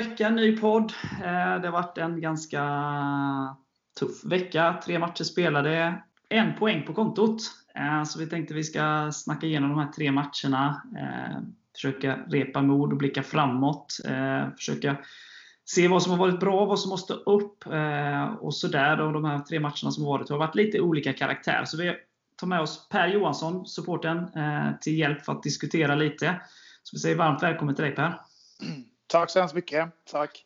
vecka, ny podd. Eh, det har varit en ganska tuff vecka. Tre matcher spelade, en poäng på kontot. Eh, så vi tänkte vi ska snacka igenom de här tre matcherna. Eh, försöka repa mod och blicka framåt. Försöka se vad som har varit bra, vad som måste upp och sådär. De här tre matcherna som har varit har varit lite olika karaktär. Så vi tar med oss Per Johansson, supporten, till hjälp för att diskutera lite. Så vi säger varmt välkommen till dig Per. Mm. Tack så hemskt mycket. Tack.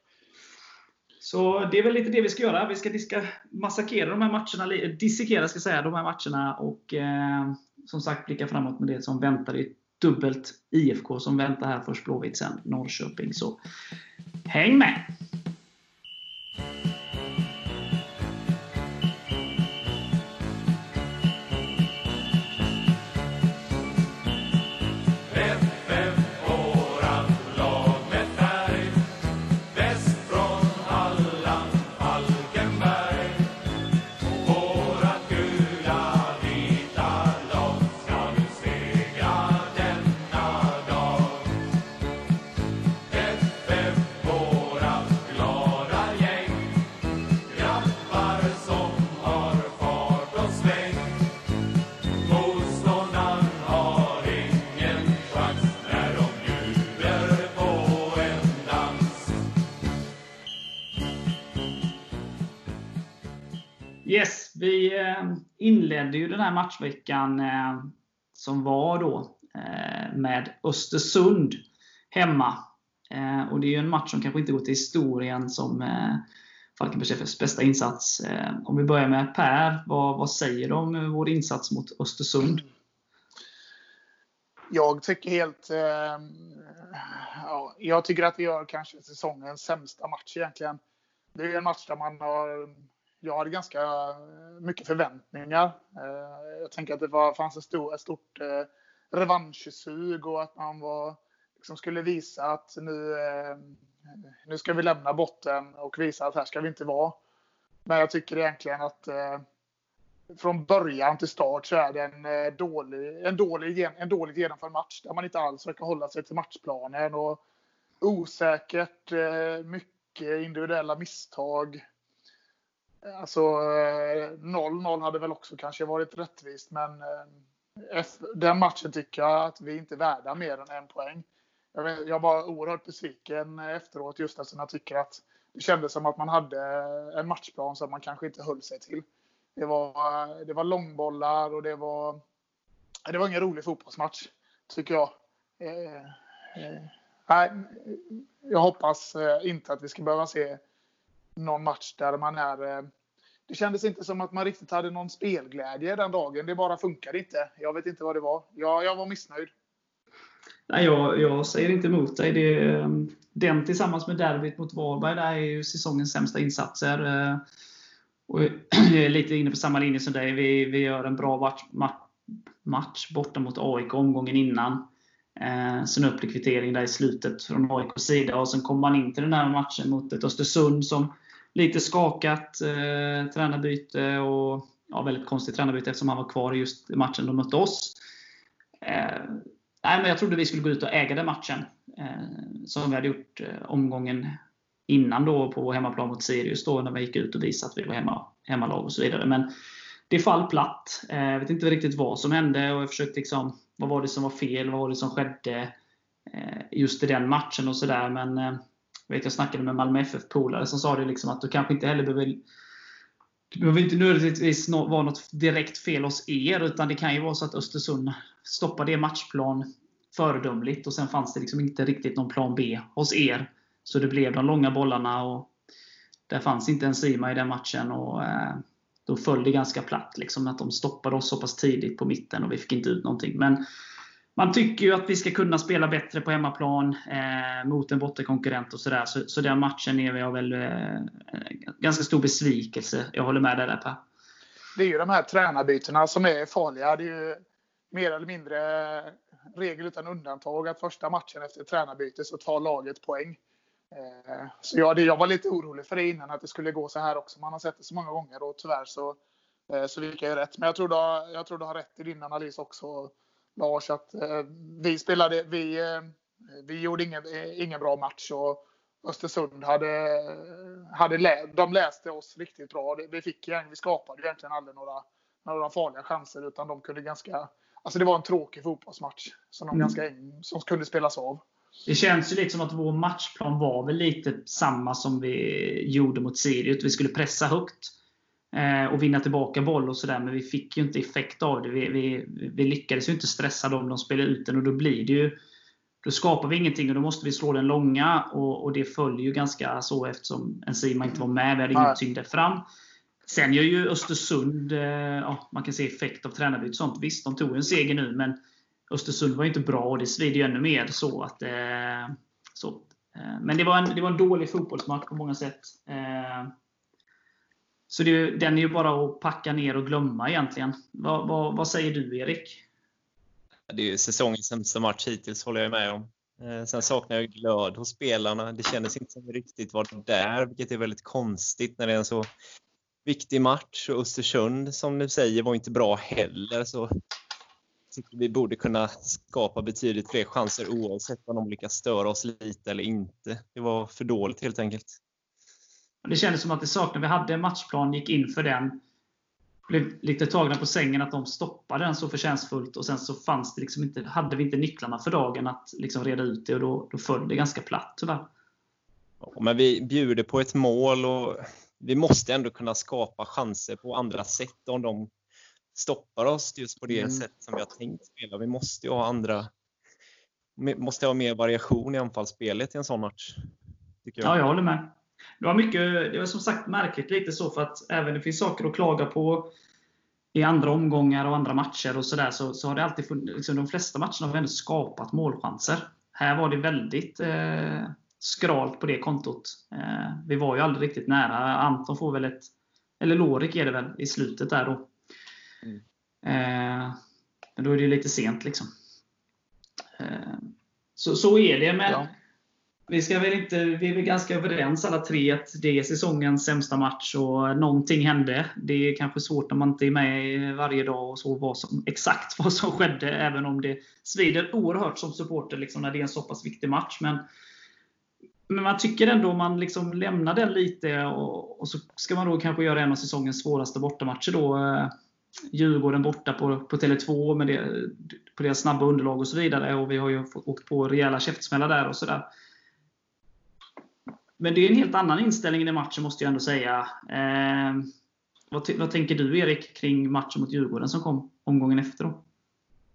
Så Det är väl lite det vi ska göra. Vi ska diska, massakrera de här matcherna, dissekera ska säga, de här matcherna och eh, som sagt blicka framåt med det som väntar. Det är dubbelt IFK som väntar här. Först Blåvitt, sen Norrköping. Så häng med! Vi eh, inledde ju den här matchveckan eh, som var då eh, med Östersund hemma. Och Det är ju en match som kanske inte går till historien som Falkenbergs FFs bästa insats. Om vi börjar med Per, vad, vad säger du om vår insats mot Östersund? Jag tycker helt... Ja, jag tycker att vi gör kanske säsongens sämsta match egentligen. Det är en match där man har jag hade ganska eh, mycket förväntningar. Eh, jag tänker att det var, fanns ett, stort, ett stort revanschsug och att man var, liksom skulle visa att nu, nu ska vi lämna botten och visa att här ska vi inte vara. Men jag tycker egentligen att från början till start så är det en dålig, en dålig, en dåligt genomförd match där man inte alls verkar hålla sig till matchplanen. Och osäkert, mycket individuella misstag. Alltså eh, 0-0 hade väl också kanske varit rättvist, men eh, den matchen tycker jag att vi inte är värda mer än en poäng. Jag var oerhört besviken efteråt just eftersom jag tycker att det kändes som att man hade en matchplan som man kanske inte höll sig till. Det var, eh, det var långbollar och det var, det var ingen rolig fotbollsmatch, tycker jag. Eh, eh, nej, jag hoppas inte att vi ska behöva se någon match där man är... Eh, det kändes inte som att man riktigt hade någon spelglädje den dagen. Det bara funkade inte. Jag vet inte vad det var. Jag, jag var missnöjd. Nej, jag, jag säger inte emot dig. Det, eh, den tillsammans med derbyt mot Varberg, där är ju säsongens sämsta insatser. Eh, och jag är lite inne på samma linje som dig. Vi, vi gör en bra match, match borta mot AIK omgången innan. Eh, sen upp till kvittering där i slutet från AIKs sida. Och sen kommer man in till den här matchen mot ett Östersund som lite skakat eh, tränarbyte och ja, väldigt konstigt tränarbyte eftersom han var kvar just i matchen de mötte oss. Eh, nej, men jag trodde vi skulle gå ut och äga den matchen. Eh, som vi hade gjort eh, omgången innan då på hemmaplan mot Sirius då när vi gick ut och visade att vi var hemma, hemmalag och så vidare. Men det fall platt. Eh, jag vet inte riktigt vad som hände och jag försökte liksom, vad var det som var fel? Vad var det som skedde eh, just i den matchen och sådär. Men eh, vet jag snackade med Malmö FF-polare som sa det liksom att du kanske inte heller behöver det behöver inte nödvändigtvis vara något direkt fel hos er, utan det kan ju vara så att Östersund stoppade er matchplan föredömligt och sen fanns det liksom inte riktigt någon plan B hos er. Så det blev de långa bollarna och där fanns inte en Sima i den matchen. Och, eh, då föll det ganska platt. Liksom, att de stoppade oss så pass tidigt på mitten och vi fick inte ut någonting. Men man tycker ju att vi ska kunna spela bättre på hemmaplan eh, mot en bottenkonkurrent och sådär. Så, så den matchen är jag väl eh, ganska stor besvikelse. Jag håller med dig där Per. Det är ju de här tränarbytena som är farliga. Det är ju mer eller mindre regel utan undantag att första matchen efter tränarbyte så tar laget poäng. Eh, så jag, jag var lite orolig för det innan, att det skulle gå så här också. Man har sett det så många gånger och tyvärr så, eh, så fick jag ju rätt. Men jag tror, du har, jag tror du har rätt i din analys också, Lars. Att eh, vi spelade, vi, vi gjorde ingen, ingen bra match och Östersund hade, hade lä, de läste oss riktigt bra. Vi, fick, vi skapade egentligen aldrig några, några farliga chanser utan de kunde ganska Alltså det var en tråkig fotbollsmatch som, de mm. ganska, som kunde spelas av. Det känns ju liksom att vår matchplan var väl lite samma som vi gjorde mot Sirius. Vi skulle pressa högt eh, och vinna tillbaka boll och sådär, men vi fick ju inte effekt av det. Vi, vi, vi lyckades ju inte stressa dem, de spelade ut den och då blir det ju då skapar vi ingenting och då måste vi slå den långa och, och det följer ju ganska så eftersom Enzima inte var med. Vi hade ingen tyngd där fram. Sen gör ju Östersund, eh, ja, man kan se effekt av tränarbyte och sånt. Visst, de tog en seger nu, men Östersund var inte bra och det svider ju ännu mer. så att eh, så. Eh, Men det var, en, det var en dålig fotbollsmatch på många sätt. Så det, den är ju bara att packa ner och glömma egentligen. Vad, vad, vad säger du, Erik? Det är ju säsongens sämsta match hittills, håller jag med om. Eh, sen saknar jag glöd hos spelarna. Det kändes inte som riktigt var där, vilket är väldigt konstigt när det är en så viktig match. Och Östersund, som du säger, var inte bra heller. Så tycker vi borde kunna skapa betydligt fler chanser oavsett om de lyckas störa oss lite eller inte. Det var för dåligt helt enkelt. Det kändes som att det saknade. Vi hade en matchplan, gick in för den. Blev lite tagna på sängen att de stoppade den så förtjänstfullt. Och sen så fanns det liksom inte, hade vi inte nycklarna för dagen att liksom reda ut det och då, då föll det ganska platt tyvärr. Ja, men vi bjuder på ett mål och vi måste ändå kunna skapa chanser på andra sätt om de stoppar oss just på det mm. sätt som vi har tänkt spela. Vi måste ju ha andra måste ha mer variation i anfallsspelet i en sån match. Jag. Ja, jag håller med. Det var mycket, det var som sagt märkligt lite så för att även det finns saker att klaga på i andra omgångar och andra matcher och sådär så, så har det alltid funnits, liksom, de flesta matcherna har vi ändå skapat målchanser. Här var det väldigt eh, skralt på det kontot. Eh, vi var ju aldrig riktigt nära. Anton får väl ett, eller Lorik är det väl, i slutet där då. Mm. Eh, men då är det ju lite sent liksom. Eh, så, så är det. Men ja vi, ska väl inte, vi är väl ganska överens alla tre att det är säsongens sämsta match och någonting hände. Det är kanske svårt när man inte är med varje dag och så vad som, exakt vad som skedde, även om det svider oerhört som supporter liksom, när det är en så pass viktig match. Men men man tycker ändå man liksom lämnar den lite och, och, så ska man då kanske göra en av säsongens svåraste bortamatcher. Då, eh, Djurgården borta på, på Tele2 med det, på deras snabba underlag och så vidare. Och vi har ju åkt på rejäla käftsmällar där och sådär. Men det är en helt annan inställning i den matchen måste jag ändå säga. Eh, vad, vad, tänker du Erik kring matchen mot Djurgården som kom omgången efter? Då?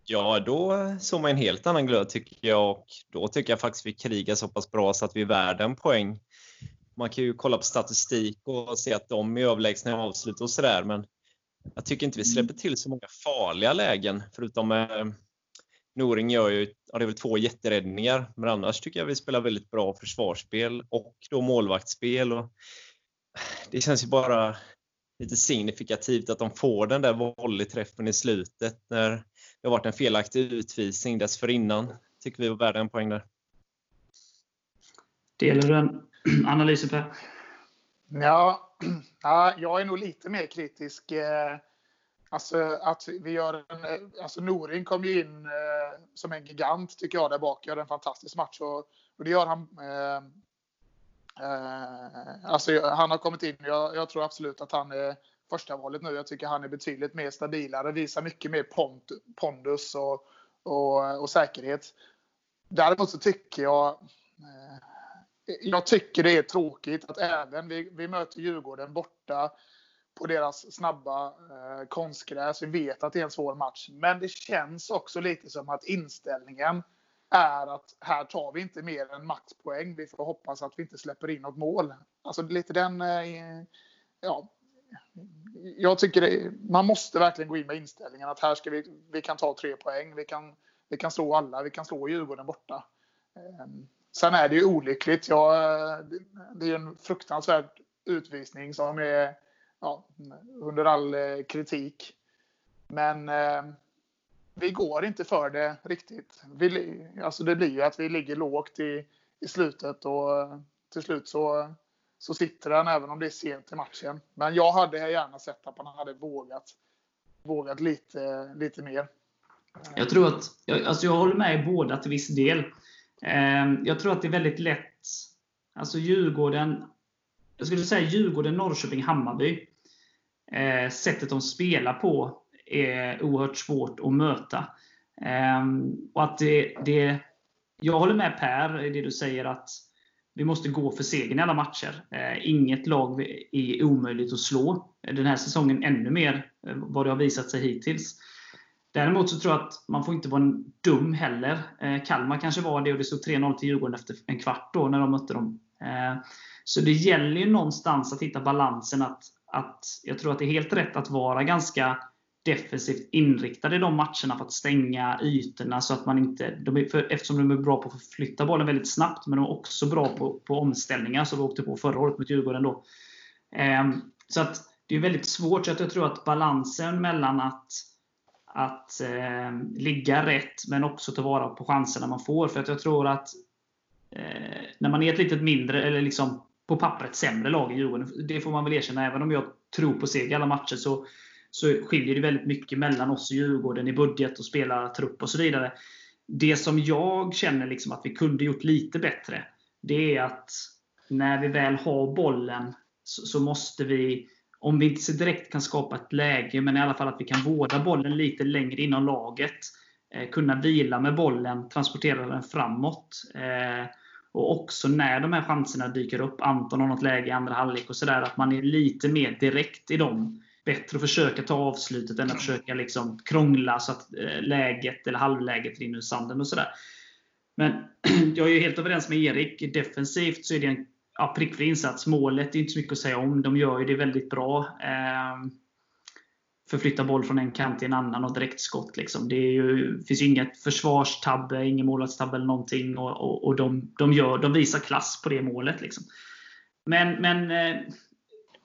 Ja, då såg man en helt annan glöd tycker jag och då tycker jag faktiskt vi krigar så pass bra så att vi är värda en poäng. Man kan ju kolla på statistik och se att de är överlägsna i avslut och sådär men jag tycker inte vi släpper till så många farliga lägen förutom eh, Noring gör ju ja, det är väl två jätteräddningar men annars tycker jag vi spelar väldigt bra försvarsspel och då målvaktsspel. Och det känns ju bara lite signifikativt att de får den där volleyträffen i slutet när det har varit en felaktig utvisning dessförinnan. Tycker vi var värda en poäng där. Delar du den analysen Per? Ja, ja, jag är nog lite mer kritisk. Eh, alltså att vi gör en, eh, alltså Norin kom ju in eh, som en gigant tycker jag där bak. Gör en fantastisk match och, och det gör han. Eh, eh, alltså han har kommit in. Jag, jag, tror absolut att han är första valet nu. Jag tycker han är betydligt mer stabilare, visar mycket mer pont, pondus och, och, och säkerhet. Däremot så tycker jag eh, jag tycker det är tråkigt att även vi, vi möter Djurgården borta på deras snabba eh, konstgräs. Vi vet att det är en svår match, men det känns också lite som att inställningen är att här tar vi inte mer än maxpoäng. Vi får hoppas att vi inte släpper in något mål. Alltså lite den, eh, ja. Jag tycker det, man måste verkligen gå in med inställningen att här ska vi, vi kan ta tre poäng. Vi kan, vi kan slå alla. Vi kan slå Djurgården borta. Eh, Sen är det ju olyckligt. Ja, eh, det är en fruktansvärd utvisning som är ja, under all eh, kritik. Men eh, vi går inte för det riktigt. Vi, alltså det blir ju att vi ligger lågt i, i slutet och eh, till slut så, så sitter den även om det är sent i matchen. Men jag hade gärna sett att man hade vågat, vågat lite, lite mer. Jag tror att, alltså jag håller med i båda till viss del. Eh, jag tror att det är väldigt lätt Alltså Djurgården, jag skulle säga Djurgården, Norrköping, Hammarby. Eh, sättet de spelar på är oerhört svårt att möta. Eh, och att det, det, jag håller med Per i det du säger att vi måste gå för segern i alla matcher. Eh, inget lag är omöjligt att slå. Den här säsongen ännu mer eh, vad det har visat sig hittills. Däremot så tror jag att man får inte vara dum heller. Eh, Kalmar kanske var det och det stod 3-0 till Djurgården efter en kvart då när de mötte dem. Eh, så det gäller ju någonstans att hitta balansen. Att, att Jag tror att det är helt rätt att vara ganska defensivt inriktade i de matcherna för att stänga ytorna. Så att man inte, de är, för, eftersom de är bra på att flytta bollen väldigt snabbt, men de är också bra på, på omställningar, som vi åkte på förra året mot Djurgården. Då. Eh, så att det är väldigt svårt. Så att jag tror att balansen mellan att att eh, ligga rätt, men också ta vara på chanserna man får. För att jag tror att eh, när man är ett litet mindre, eller liksom på pappret sämre lag i Djurgården, det får man väl erkänna, även om jag tror på seger i alla matcher, så, så skiljer det väldigt mycket mellan oss och Djurgården i budget och spelartrupp och så vidare. Det som jag känner liksom att vi kunde gjort lite bättre, det är att när vi väl har bollen så, så måste vi om vi inte direkt kan skapa ett läge, men i alla fall att vi kan vårda bollen lite längre inom laget. Eh, kunna vila med bollen, transportera den framåt. Eh, och också när de här chanserna dyker upp, Anton har något läge i andra halvlek och sådär, att man är lite mer direkt i dem. Bättre att försöka ta avslutet än att försöka liksom krångla så att eh, läget eller halvläget rinner ur sanden och sådär. Men jag är helt överens med Erik. Defensivt så är det en ja, prickfri insats. Målet är inte så mycket att säga om. De gör ju det väldigt bra. Eh, förflytta boll från en kant till en annan och direktskott. Liksom. Det är ju, finns ju inget försvarstabbe, ingen målvaktstabbe eller någonting. Och, och, och de, de, gör, de visar klass på det målet. Liksom. Men, men eh,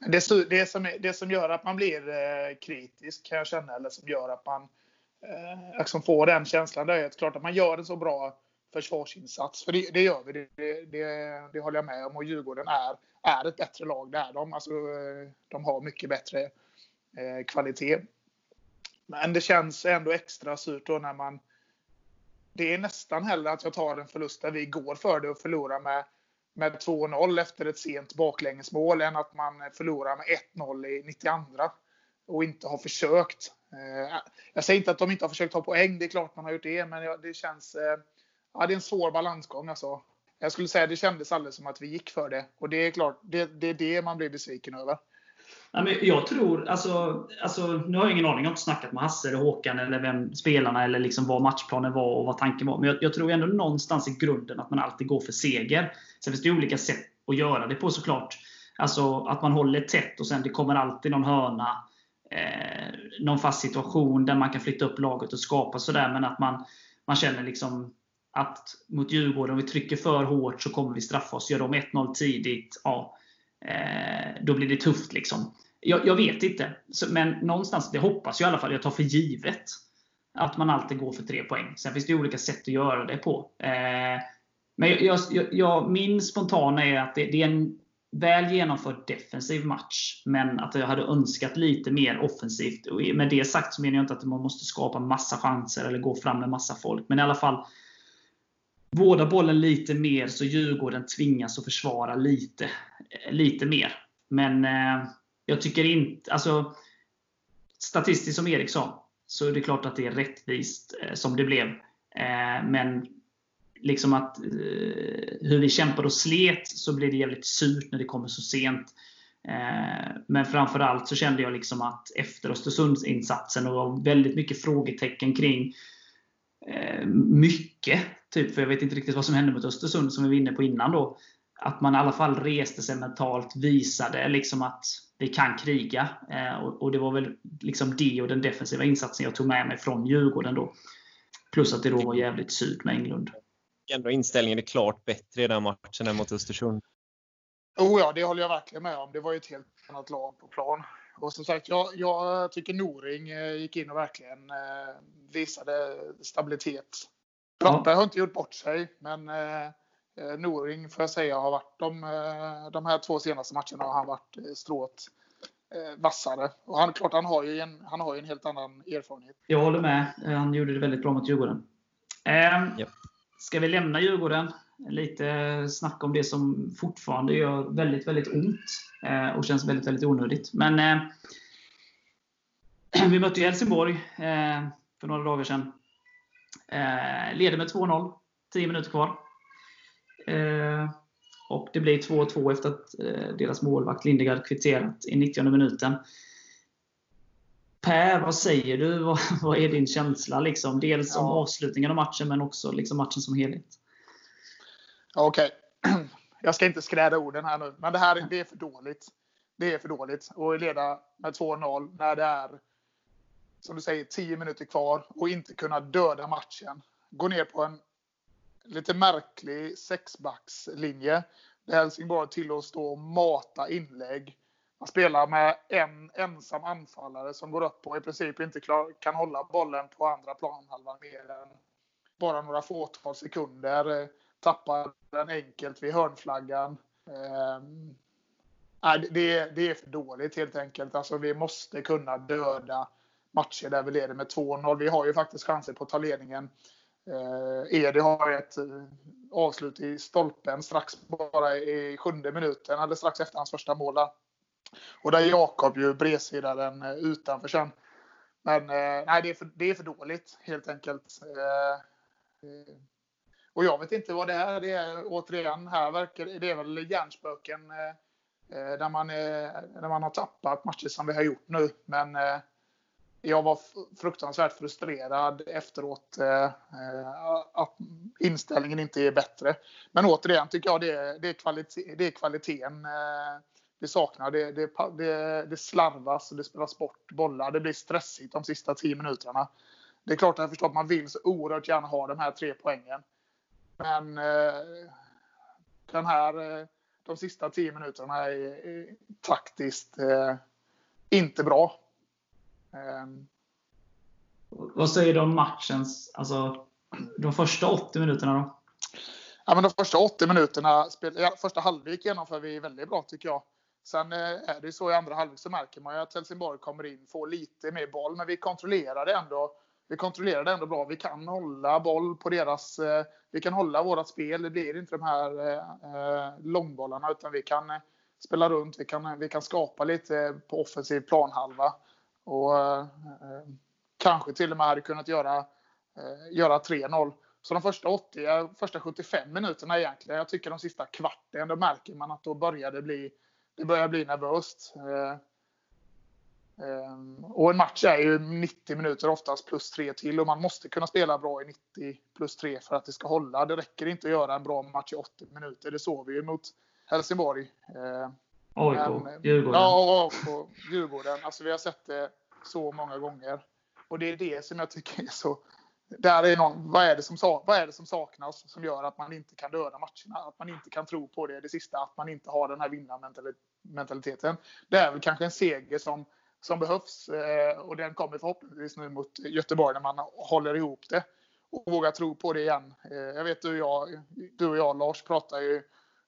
det, det, som, det som gör att man blir eh, kritisk kan jag känna, eller som gör att man eh, liksom får den känslan, det är att klart att man gör en så bra försvarsinsats. För det, det gör vi, det, det, det, håller jag med om. Och Djurgården är, är ett bättre lag, det är de. Alltså, de har mycket bättre eh, kvalitet. Men det känns ändå extra surt då när man... Det är nästan hellre att jag tar en förlust där vi går för det och förlorar med, med 2-0 efter ett sent baklängesmål än att man förlorar med 1-0 i 92 och inte har försökt. Eh, jag säger inte att de inte har försökt ta poäng, det är klart man har gjort det, men det känns eh, ja, det är en svår balansgång. Alltså. Jag skulle säga det kändes alldeles som att vi gick för det. Och det är klart, det, det är det man blir besviken över. Ja, men jag tror, alltså, alltså, nu har jag ingen aning, jag har inte snackat med Hasse eller Håkan eller vem spelarna eller liksom vad matchplanen var och vad tanken var. Men jag, jag tror ändå någonstans i grunden att man alltid går för seger. Sen finns det olika sätt att göra det på såklart. Alltså att man håller tätt och sen det kommer alltid någon hörna. Eh, någon fast situation där man kan flytta upp laget och skapa sådär. Men att man, man känner liksom att mot Djurgården, om vi trycker för hårt så kommer vi straffa oss. Gör de 1-0 tidigt, ja, eh, då blir det tufft. Liksom. Jag, jag vet inte. Men någonstans, det hoppas jag i alla fall, jag tar för givet att man alltid går för tre poäng. Sen finns det olika sätt att göra det på. Eh, men jag, jag, jag, min spontana är att det, det, är en väl genomförd defensiv match, men att jag hade önskat lite mer offensivt. Och med det sagt så menar jag inte att man måste skapa massa chanser eller gå fram med massa folk. Men i alla fall vårda bollen lite mer så Djurgården tvingas att försvara lite, lite mer. Men eh, jag tycker inte... Alltså, statistiskt som Erik sa, så är det klart att det är rättvist eh, som det blev. Eh, men liksom att eh, hur vi kämpade och slet så blev det jävligt surt när det kommer så sent. Eh, men framförallt så kände jag liksom att efter Östersundsinsatsen och det var väldigt mycket frågetecken kring eh, mycket Typ, för jag vet inte riktigt vad som hände mot Östersund, som vi var inne på innan. Då, att man i alla fall reste sig mentalt, visade liksom att vi kan kriga. Eh, och, Det var väl liksom det och den defensiva insatsen jag tog med mig från Djurgården. Då. Plus att det då var jävligt surt med Englund. Ändå inställningen är klart bättre i den matchen än mot Östersund. Oh ja, det håller jag verkligen med om. Det var ju ett helt annat lag på plan. Och som sagt, jag, jag tycker Noring eh, gick in och verkligen eh, visade stabilitet Brattberg ja. har inte gjort bort sig, men eh, Noring får jag säga har varit de, eh, de här två senaste matcherna har han varit eh, strået eh, vassare. Och han, klart, han har, ju en, han har ju en helt annan erfarenhet. Jag håller med. Han gjorde det väldigt bra mot Djurgården. Eh, yep. Ska vi lämna Djurgården Lite snack om det som fortfarande gör väldigt, väldigt ont eh, och känns väldigt, väldigt onödigt. Men eh, vi mötte ju Helsingborg eh, för några dagar sedan. Eh, leder med 2-0, 10 minuter kvar. Eh, och det blir 2-2 efter att eh, deras målvakt Lindegard kvitterat i 90 minuten. Per, vad säger du? Vad, vad är din känsla? Liksom? Dels om avslutningen av matchen, men också liksom matchen som helhet. Okej. Okay. Jag ska inte skräda orden här nu, men det här det är för dåligt. Det är för dåligt att leda med 2-0 när det är, som du säger, 10 minuter kvar och inte kunna döda matchen. Gå ner på en lite märklig sexbackslinje. Där Helsingborg tillåts stå och mata inlägg man spelar med en ensam anfallare som går upp och i princip inte klar, kan hålla bollen på andra planhalvan mer än bara några fåtal sekunder. Eh, tappar den enkelt vid hörnflaggan. Eh, det, det är för dåligt helt enkelt. Alltså, vi måste kunna döda matcher där vi leder med 2-0. Vi har ju faktiskt chanser på att ta ledningen. Eh, Edi har ett eh, avslut i stolpen strax bara i sjunde minuten, eller strax efter hans första mål. Och där Jakob ju bredsidar den eh, utanför sen. Men eh, nej, det är, för, det är för dåligt helt enkelt. Eh, eh, och jag vet inte vad det är. Det är återigen, här verkar det är väl hjärnspöken där man, där man har tappat matcher som vi har gjort nu. Men jag var fruktansvärt frustrerad efteråt eh, att inställningen inte är bättre. Men återigen tycker jag det, det, är, kvalitet, det är kvaliteten eh, vi saknar. Det, det, det, det slarvas och det spelas bort bollar. Det blir stressigt de sista tio minuterna. Det är klart att jag förstår att man vill så oerhört gärna ha de här tre poängen. Men eh, den här, eh, de sista tio minuterna är, är taktiskt eh, inte bra. Eh. Vad säger du om matchens, alltså de första 80 minuterna då? Ja, men de första 80 minuterna, första halvlek genomför vi väldigt bra tycker jag. Sen eh, är det så i andra halvlek så märker man ju att Helsingborg kommer in, får lite mer boll, men vi kontrollerar det ändå. Vi kontrollerar det ändå bra. Vi kan hålla boll på deras... Eh, vi kan hålla vårat spel. Det blir inte de här eh, långbollarna, utan vi kan spela runt. Vi kan, vi kan skapa lite på offensiv planhalva. Och eh, eh, kanske till och med hade kunnat göra, eh, göra 3-0. Så de första 80, eh, första 75 minuterna egentligen, jag tycker de sista kvarten, då märker man att då börjar det bli det börjar bli nervöst. Eh, eh, och en match är ju 90 minuter oftast plus 3 till och man måste kunna spela bra i 90 plus 3 för att det ska hålla. Det räcker inte att göra en bra match i 80 minuter. Det såg vi ju mot Helsingborg. Eh, AIK, Djurgården. Ja, och Djurgården. Alltså vi har sett det så många gånger. Och det är det som jag tycker är så där är någon, vad, är det som, vad är det som saknas som gör att man inte kan döda matcherna? Att man inte kan tro på det, det sista, att man inte har den här vinnarmentaliteten. Det är väl kanske en seger som, som behövs eh, och den kommer förhoppningsvis nu mot Göteborg när man håller ihop det och vågar tro på det igen. Eh, jag vet du och jag, du och jag Lars pratar ju,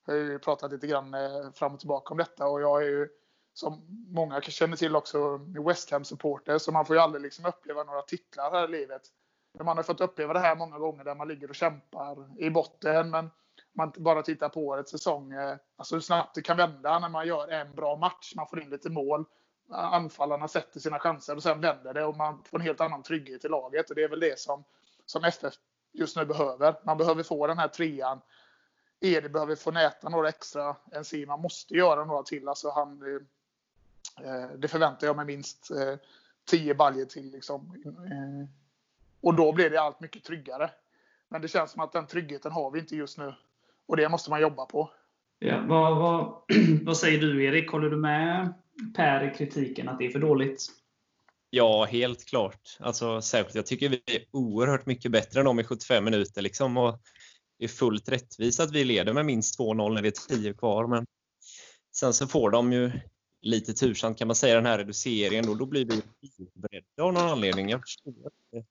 har ju pratat lite grann eh, fram och tillbaka om detta och jag är ju som många känner till också West Ham-supporter så man får ju aldrig liksom uppleva några titlar här i livet. Man har fått uppleva det här många gånger där man ligger och kämpar i botten. Men man bara tittar på årets säsong. Eh, alltså hur snabbt det kan vända när man gör en bra match. Man får in lite mål. Anfallarna sätter sina chanser och sen vänder det och man får en helt annan trygghet i laget. Och det är väl det som, som FF just nu behöver. Man behöver få den här trean. Edi behöver få näta några extra. Enzima måste göra några till. Alltså han, eh, det förväntar jag mig minst 10 eh, baljer till. Liksom och då blir det allt mycket tryggare. Men det känns som att den tryggheten har vi inte just nu. Och det måste man jobba på. Ja, vad, vad, vad säger du Erik? Håller du med Per i kritiken att det är för dåligt? Ja, helt klart. Alltså, särskilt, jag tycker vi är oerhört mycket bättre än dem i 75 minuter. Liksom, och det är fullt rättvist att vi leder med minst 2-0 när det är 10 kvar. Men sen så får de ju lite tursamt kan man säga den här reduceringen. Och då blir vi beredda av någon anledning. Jag förstår inte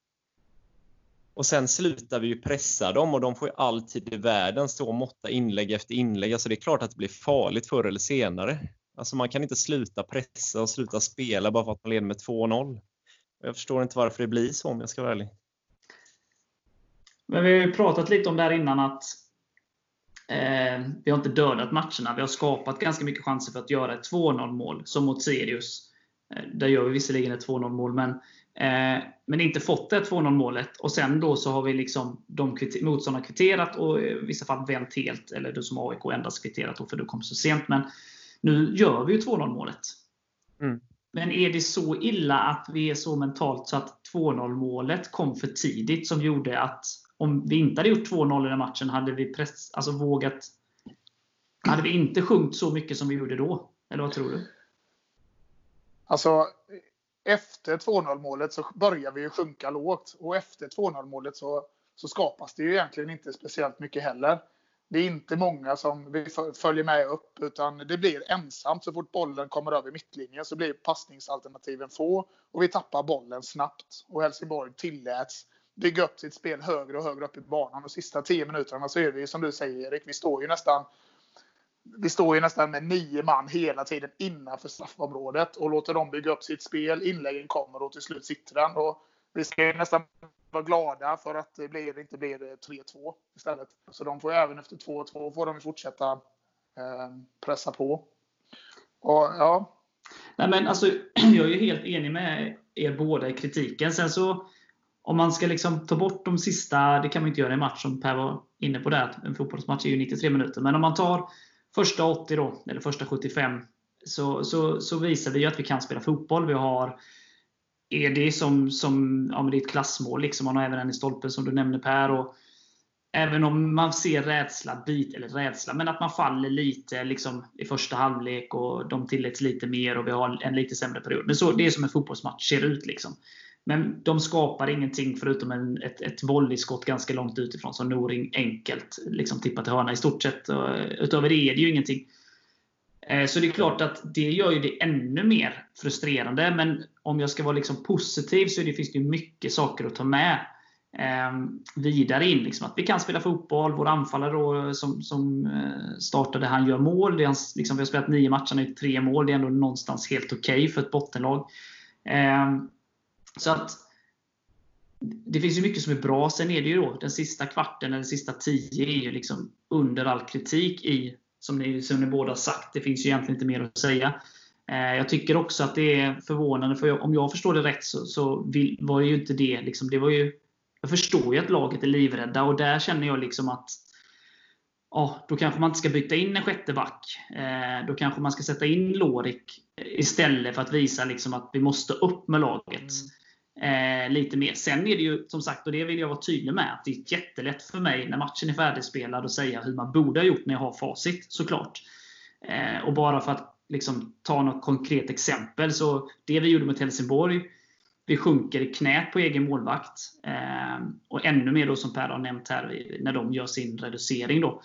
och sen slutar vi ju pressa dem och de får ju alltid i världen stå och måtta inlägg efter inlägg. Alltså det är klart att det blir farligt förr eller senare. Alltså man kan inte sluta pressa och sluta spela bara för att man leder med 2-0. Jag förstår inte varför det blir så om jag ska vara ärlig. Men vi har ju pratat lite om det här innan att Eh, vi har inte dödat matcherna. Vi har skapat ganska mycket chanser för att göra ett 2-0 mål, som mot Sirius. Eh, där gör vi visserligen ett 2-0 mål, men, eh, men inte fått det 2-0 målet. Och sen då så har vi liksom de motståndarna kvitterat och i vissa fall vänt helt. Eller du som AIK endast kvitterat då, för du kom så sent. Men nu gör vi ju 2-0 målet. Mm. Men är det så illa att vi är så mentalt så att 2-0 målet kom för tidigt som gjorde att om vi inte hade gjort 2-0 i den matchen, hade vi press, alltså vågat... Hade vi inte sjunkit så mycket som vi gjorde då? Eller vad tror du? Alltså, efter 2-0 målet så börjar vi ju sjunka lågt. Och efter 2-0 målet så, så skapas det ju egentligen inte speciellt mycket heller. Det är inte många som vi följer med upp, utan det blir ensamt. Så fort bollen kommer över mittlinjen så blir passningsalternativen få och vi tappar bollen snabbt. Och Helsingborg tilläts bygga upp sitt spel högre och högre upp i banan. De sista tio minuterna så är det ju som du säger Erik, vi står ju nästan vi står ju nästan med nio man hela tiden innanför straffområdet och låter dem bygga upp sitt spel. Inläggen kommer och till slut sitter den. Och vi ska nästan vara glada för att det blir, inte blir eh, 3-2 istället. Så de får även efter 2-2 får de fortsätta eh, pressa på. Och, ja. Nej, men alltså, jag är ju helt enig med er båda i kritiken. Sen så om man ska liksom ta bort de sista, det kan man inte göra i en match som Per var inne på där, en fotbollsmatch är ju 93 minuter. Men om man tar första 80 då, eller första 75, så, så, så visar vi ju att vi kan spela fotboll. Vi har Edi som, som ja, men det är ett klassmål. Liksom. Man har även en i stolpen som du nämnde Per. Och även om man ser rädsla, bit, eller rädsla, men att man faller lite liksom, i första halvlek och de tilläts lite mer och vi har en lite sämre period. Men så, det är som en fotbollsmatch ser ut. Liksom. Men de skapar ingenting förutom en, ett, ett volleyskott ganska långt utifrån som Noring enkelt liksom tippar till hörna i stort sett. Och eh, utöver det är det ju ingenting. Eh, så det är klart att det gör ju det ännu mer frustrerande. Men om jag ska vara liksom positiv så det, finns det mycket saker att ta med ehm, vidare in. Liksom att vi kan spela fotboll. Vår anfallare då, eh, som, som startade, han gör mål. Det är hans, liksom, vi har spelat nio matcher, nu tre mål. Det är ändå någonstans helt okej okay för ett bottenlag. Ehm, så att det finns ju mycket som är bra. Sen är det ju då den sista kvarten eller sista tio är ju liksom under all kritik i, som ni, som ni båda sagt. Det finns ju egentligen inte mer att säga. Eh, jag tycker också att det är förvånande, för om jag förstår det rätt så, så vill, var det ju inte det. Liksom, det var ju, jag förstår ju att laget är livrädda och där känner jag liksom att ja, då kanske man inte ska byta in en sjätte back. Eh, då kanske man ska sätta in Lorik istället för att visa liksom att vi måste upp med laget. Mm eh, lite mer. Sen är det ju som sagt, och det vill jag vara tydlig med, att det är jättelätt för mig när matchen är färdigspelad att säga hur man borde ha gjort när jag har facit, såklart. Eh, och bara för att liksom, ta något konkret exempel, så det vi gjorde mot Helsingborg, vi sjunker i knät på egen målvakt. Eh, och ännu mer då som Per har nämnt här, när de gör sin reducering. Då.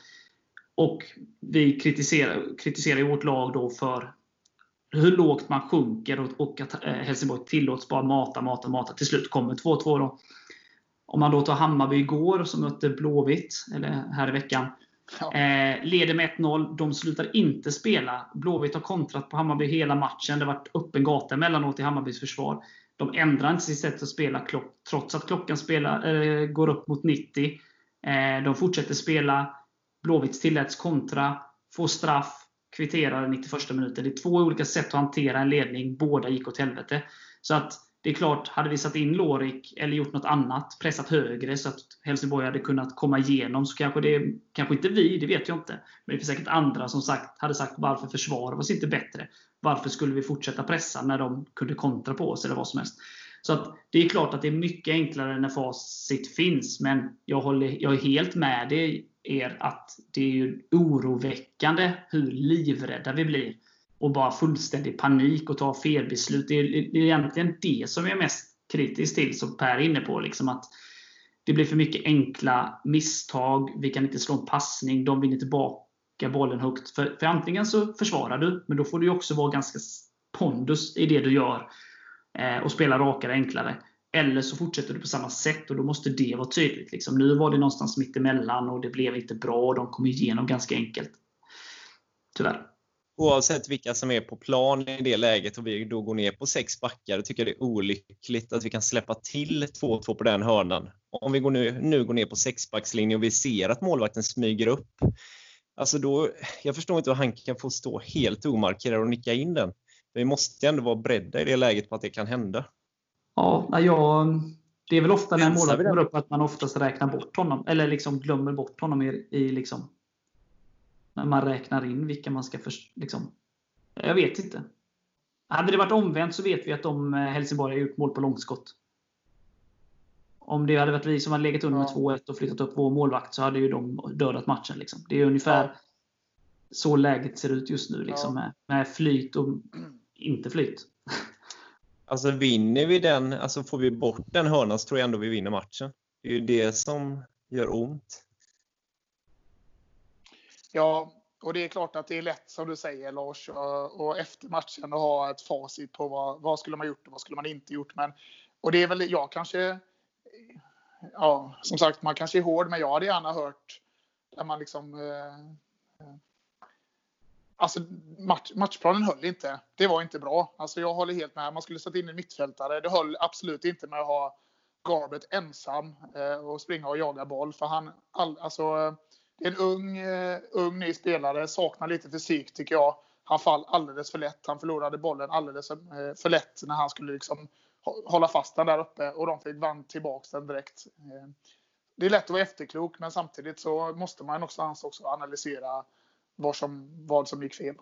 Och vi kritiserar, kritiserar vårt lag då för hur lågt man sjunker och, och att eh, Helsingborg tillåts bara mata, mata, mata. Till slut kommer 2-2 då. Om man då tar Hammarby igår som mötte Blåvitt, eller här i veckan. Ja. Eh, leder med 1-0. De slutar inte spela. Blåvitt har kontrat på Hammarby hela matchen. Det har varit öppen gata emellanåt i Hammarbys försvar. De ändrar inte sitt sätt att spela trots att klockan spelar, äh, går upp mot 90. Eh, de fortsätter spela. Blåvitt tilläts kontra, får straff, kvitterar 91 minuten. Det är två olika sätt att hantera en ledning. Båda gick åt helvete. Så att det är klart, hade vi satt in Lorik eller gjort något annat, pressat högre så att Helsingborg hade kunnat komma igenom, så kanske det, kanske inte vi, det vet jag inte. Men det finns säkert andra som sagt, hade sagt varför försvarar vi oss inte bättre? Varför skulle vi fortsätta pressa när de kunde kontra på oss eller vad som helst? Så att det är klart att det är mycket enklare när facit finns, men jag, håller, jag är helt med dig er att det är ju oroväckande hur livrädda vi blir. Och bara fullständig panik och ta felbeslut. Det är, det är egentligen det som jag är mest kritisk till, som Per är inne på. Liksom att det blir för mycket enkla misstag. Vi kan inte slå en passning. De vinner tillbaka bollen högt. För, för antingen så försvarar du, men då får du också vara ganska pondus i det du gör. Eh, och spela rakare, enklare. Eller så fortsätter du på samma sätt och då måste det vara tydligt. Liksom. Nu var det någonstans mitt emellan och det blev inte bra och de kom igenom ganska enkelt. Tyvärr. Oavsett vilka som är på plan i det läget och vi då går ner på sex backar, då tycker jag det är olyckligt att vi kan släppa till 2-2 på den hörnan. Om vi går nu, nu går ner på sexbackslinjen och vi ser att målvakten smyger upp Alltså då, jag förstår inte hur han kan få stå helt omarkerad och nicka in den. Vi måste ändå vara beredda i det läget på att det kan hända. Ja, jag, det är väl ofta när målvakten går upp att man oftast räknar bort honom. Eller liksom glömmer bort honom i, i liksom, när man räknar in vilka man ska för, liksom, Jag vet inte. Hade det varit omvänt så vet vi att de eh, Helsingborg har gjort mål på långskott. Om det hade varit vi som hade legat under med ja. 2-1 och flyttat upp vår målvakt så hade ju de dödat matchen. Liksom. Det är ungefär ja. så läget ser ut just nu. Liksom, ja. med, med flyt och inte flyt. Alltså vinner vi den, alltså får vi bort den hörnan så tror jag ändå vi vinner matchen. Det är ju det som gör ont. Ja, och det är klart att det är lätt som du säger Lars, och efter matchen att ha ett facit på vad, vad skulle man gjort och vad skulle man inte gjort. Men, och det är väl, jag kanske, ja, som sagt, man kanske är hård, men jag hade gärna hört där man liksom eh, Alltså match, matchplanen höll inte. Det var inte bra. Alltså jag håller helt med. Man skulle sätta in en mittfältare. Det höll absolut inte med att ha Garbet ensam eh, och springa och jaga boll. För han, all, alltså, det är en ung, eh, ung ny spelare, saknar lite fysik tycker jag. Han fall alldeles för lätt. Han förlorade bollen alldeles för eh, lätt när han skulle liksom hålla fast den där uppe och de fick vann tillbaka den direkt. Det är lätt att vara efterklok men samtidigt så måste man också, också analysera vad som, vad som gick fel.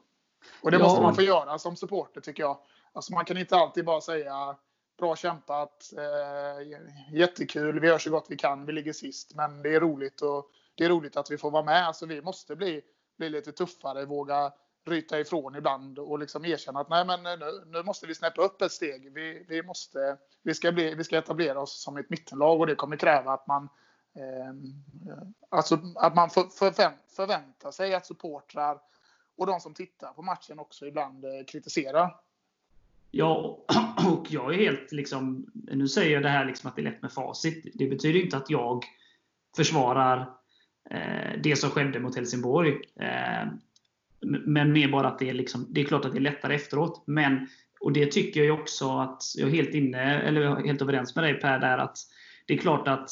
Och det ja. måste man få göra som supporter tycker jag. Alltså man kan inte alltid bara säga bra kämpat, eh, jättekul, vi gör så gott vi kan, vi ligger sist, men det är roligt och det är roligt att vi får vara med. Alltså vi måste bli, bli lite tuffare, våga ryta ifrån ibland och liksom erkänna att nej, men nu, nu måste vi snäppa upp ett steg. Vi, vi, måste, vi, ska bli, vi ska etablera oss som ett mittenlag och det kommer kräva att man Ehm, alltså att man förväntar sig att supportrar och de som tittar på matchen också ibland eh, kritiserar. Ja, och jag är helt liksom, nu säger jag det här liksom att det är lätt med facit. Det betyder inte att jag försvarar eh, det som skedde mot Helsingborg. Ehm, men mer bara att det är, liksom, det är klart att det är lättare efteråt. Men, och det tycker jag också att, jag är helt inne, eller helt överens med dig Per, där att det är klart att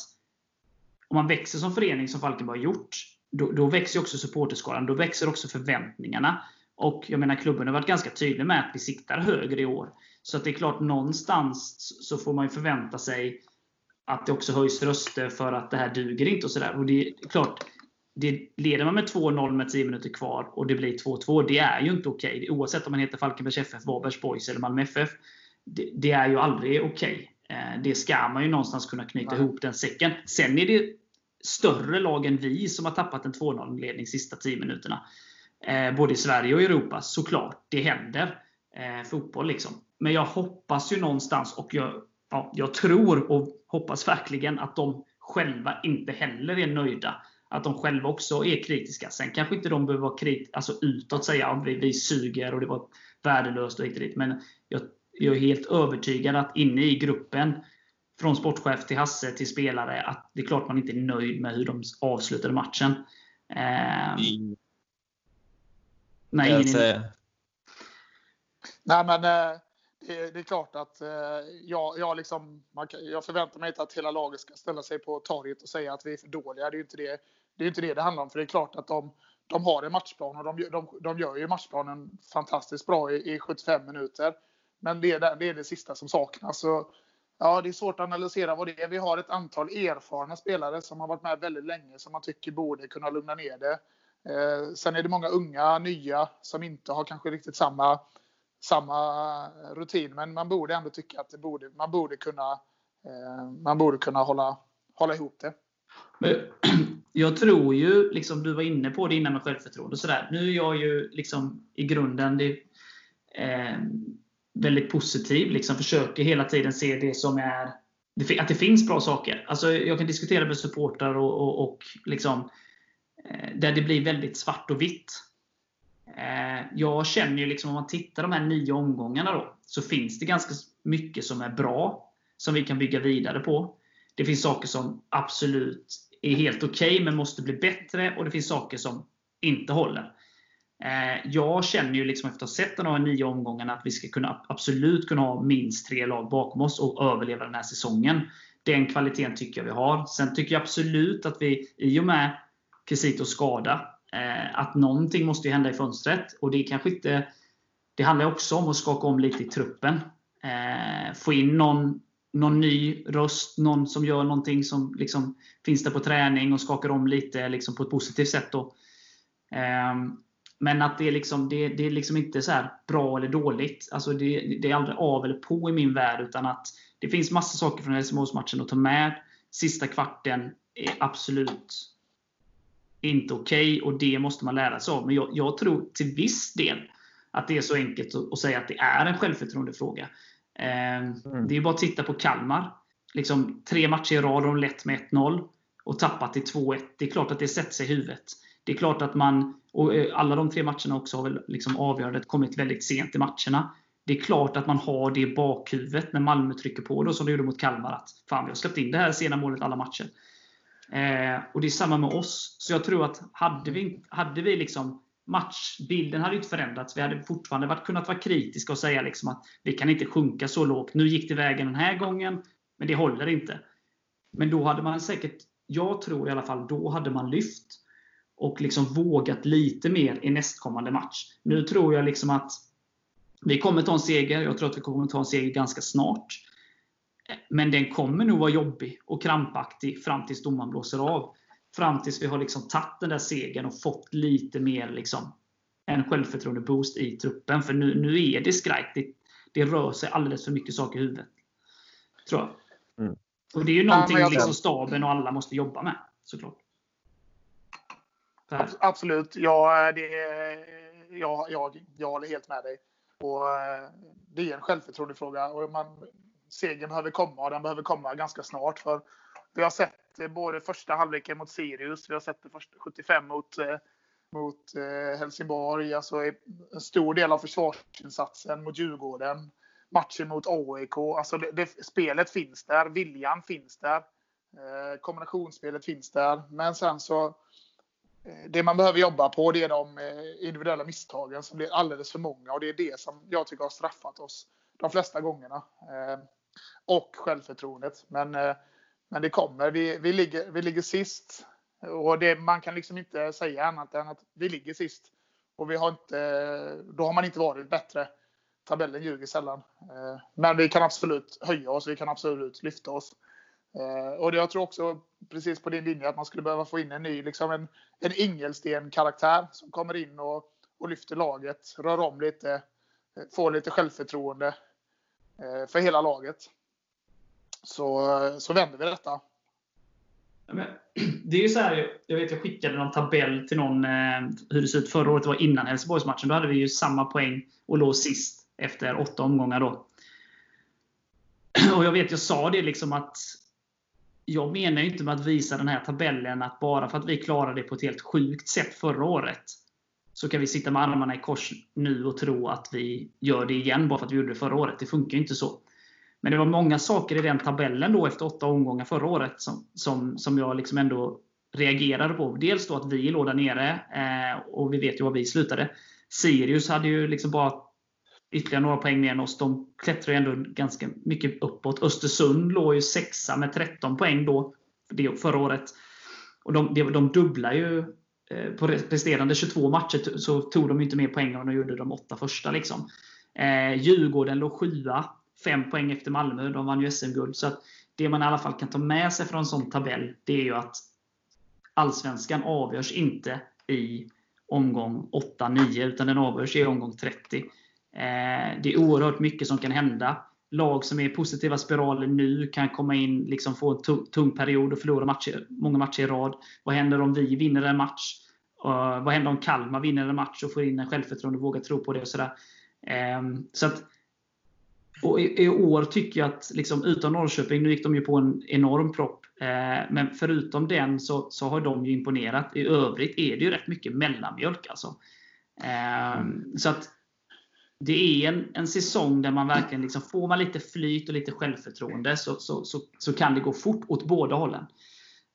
om man växer som förening, som Falkenberg har gjort, då, då växer också supporterskalan. Då växer också förväntningarna. Och jag menar, klubben har varit ganska tydlig med att vi siktar högre i år. Så att det är klart, någonstans så får man ju förvänta sig att det också höjs röster för att det här duger inte och sådär. Och det är klart, det leder man med 2-0 med 10 minuter kvar och det blir 2-2, det är ju inte okej. Okay. Oavsett om man heter Falkenbergs FF, Varbergs Boys eller Malmö FF. Det, det är ju aldrig okej. Okay. Eh, det ska man ju någonstans kunna knyta Nej. ihop den säcken. Sen är det större lag än vi som har tappat en 2-0-ledning sista 10 minuterna. Eh, både i Sverige och Europa, såklart. Det händer. Eh, fotboll liksom. Men jag hoppas ju någonstans, och jag, ja, jag tror och hoppas verkligen att de själva inte heller är nöjda. Att de själva också är kritiska. Sen kanske inte de behöver vara kritiska, alltså utåt säga att vi, vi suger och det var värdelöst och hit och dit. Men jag jag är helt övertygad att inne i gruppen, från sportchef till Hasse till spelare, att det är klart man inte är nöjd med hur de avslutade matchen. Eh, mm. Nej, ingen säga. Nej, men eh, det, det, är klart att eh, jag, jag, liksom, man, jag förväntar mig inte att hela laget ska ställa sig på torget och säga att vi är för dåliga. Det är inte det det, är inte det, det handlar om. För det är klart att de, de har en matchplan och de, de, de gör ju matchplanen fantastiskt bra i, i 75 minuter. Men det är, det är det sista som saknas. Så, ja, det är svårt att analysera vad det är. Vi har ett antal erfarna spelare som har varit med väldigt länge som man tycker borde kunna lugna ner det. Eh, sen är det många unga, nya som inte har kanske riktigt samma, samma rutin. Men man borde ändå tycka att det borde, man borde kunna, eh, man borde kunna hålla, hålla ihop det. Men, jag tror ju, liksom du var inne på det innan med självförtroende och sådär. Nu är jag ju liksom i grunden, det, eh, väldigt positiv. Liksom försöker hela tiden se det som är att det finns bra saker. Alltså, jag kan diskutera med supportrar och, och, och liksom, eh, där det blir väldigt svart och vitt. Eh, jag känner ju liksom, om man tittar de här nio omgångarna då, så finns det ganska mycket som är bra, som vi kan bygga vidare på. Det finns saker som absolut är helt okej, okay, men måste bli bättre. Och det finns saker som inte håller. Eh, jag känner ju liksom efter att ha sett de här nio omgångarna att vi ska kunna, absolut kunna ha minst tre lag bakom oss och överleva den här säsongen. Den kvaliteten tycker jag vi har. Sen tycker jag absolut att vi, i och med Quesitos skada, Eh, att någonting måste ju hända i fönstret. Och det kanske inte... Det handlar också om att skaka om lite i truppen. Eh, få in någon, någon ny röst, någon som gör någonting som liksom finns där på träning och skakar om lite liksom på ett positivt sätt. Då. Eh, men att det är, liksom, det, det är liksom inte så bra eller dåligt. Alltså det, det, är aldrig av eller på i min värld. Utan att det finns massa saker från Helsingborgsmatchen att ta med. Sista kvarten är absolut inte okej okay, och det måste man lära sig av. Men jag, jag, tror till viss del att det är så enkelt att, att säga att det är en självförtroendefråga. Eh, mm. Det är bara att titta på Kalmar. Liksom, tre matcher i rad har de lett med 1-0 och tappat till 2-1. Det är klart att det sätter sig i huvudet. Det är klart att man, och eh, alla de tre matcherna också har väl liksom avgörandet kommit väldigt sent i matcherna. Det är klart att man har det i bakhuvudet när Malmö trycker på, då, som de gjorde mot Kalmar. Att fan, vi har släppt in det här sena målet alla matcher. Eh, och det är samma med oss. Så jag tror att hade vi, hade vi liksom matchbilden hade inte förändrats. Vi hade fortfarande varit, kunnat vara kritiska och säga liksom att vi kan inte sjunka så lågt. Nu gick det vägen den här gången, men det håller inte. Men då hade man säkert, jag tror i alla fall, då hade man lyft och liksom vågat lite mer i nästkommande match. Nu tror jag liksom att vi kommer ta en seger. Jag tror att vi kommer ta en seger ganska snart. Men den kommer nog vara jobbig och krampaktig fram tills domaren blåser av. Fram tills vi har liksom tagit den där segern och fått lite mer liksom, en självförtroende-boost i truppen. För nu, nu är det skrajt. Det, det rör sig alldeles för mycket saker i huvudet. Tror jag. Mm. Och det är ju någonting ja, liksom staben och alla måste jobba med. Såklart. Absolut. Ja, eh, det, jag, jag, jag håller helt med dig. Och eh, det är en självförtroendefråga. Och man, segern behöver komma och den behöver komma ganska snart. För vi har sett eh, både första halvleken mot Sirius, vi har sett det första 75 mot, mot Helsingborg, alltså en stor del av försvarsinsatsen mot Djurgården, matchen mot AIK. Alltså det, det, spelet finns där, viljan finns där, kombinationsspelet finns där. Men sen så det man behöver jobba på det är de eh, individuella misstagen som blir alldeles för många och det är det som jag tycker har straffat oss de flesta gångerna eh, och självförtroendet. Men, eh, men det kommer. Vi, vi, ligger, vi ligger sist. Och det, man kan liksom inte säga annat än att vi ligger sist. Och vi har inte, då har man inte varit bättre. Tabellen ljuger sällan. Men vi kan absolut höja oss. Vi kan absolut lyfta oss. Eh, och jag tror också, precis på din linje, att man skulle behöva få in en ny, liksom en, en Ingelsten-karaktär som kommer in och, och lyfter laget, rör om lite, eh, får lite självförtroende eh, för hela laget så, eh, så vänder vi detta. Det är ju så här, jag vet jag skickade någon tabell till någon eh, hur det såg ut förra året, det var innan Helsingborgsmatchen. Då hade vi ju samma poäng och låg sist efter åtta omgångar. då. Och jag vet, jag sa det liksom att jag menar ju inte med att visa den här tabellen att bara för att vi klarade det på ett helt sjukt sätt förra året så kan vi sitta med armarna i kors nu och tro att vi gör det igen bara för att vi gjorde det förra året. Det funkar ju inte så. Men det var många saker i den tabellen då efter åtta omgångar förra året som, som, som jag liksom ändå reagerade på. Dels då att vi låg där nere eh, och vi vet ju var vi slutade. Sirius hade ju liksom bara ytterligare några poäng mer än oss. De klättrar ju ändå ganska mycket uppåt. Östersund låg ju sexa med 13 poäng då, förra året. Och de, de dubblar ju eh, på resterande 22 matcher så tog de inte mer poäng än de gjorde de åtta första. Liksom. Eh, Djurgården låg sjua fem poäng efter Malmö. De vann ju SM-guld. Så att det man i alla fall kan ta med sig från en sån tabell, det är ju att Allsvenskan avgörs inte i omgång 8-9, utan den avgörs i omgång 30. Eh, det är oerhört mycket som kan hända. Lag som är i positiva spiraler nu kan komma in, liksom få en tung period och förlora matcher, många matcher i rad. Vad händer om vi vinner en match? Eh, vad händer om Kalmar vinner en match och får in en självförtroende och vågar tro på det? Och sådär. Ehm, så att och i, år tycker jag att, liksom, utan Norrköping, nu gick de ju på en enorm propp. Eh, men förutom den så, så har de ju imponerat. I övrigt är det ju rätt mycket mellanmjölk. Alltså. Eh, så att det är en, en säsong där man verkligen, liksom, får man lite flyt och lite självförtroende så, så, så, så kan det gå fort åt båda hållen.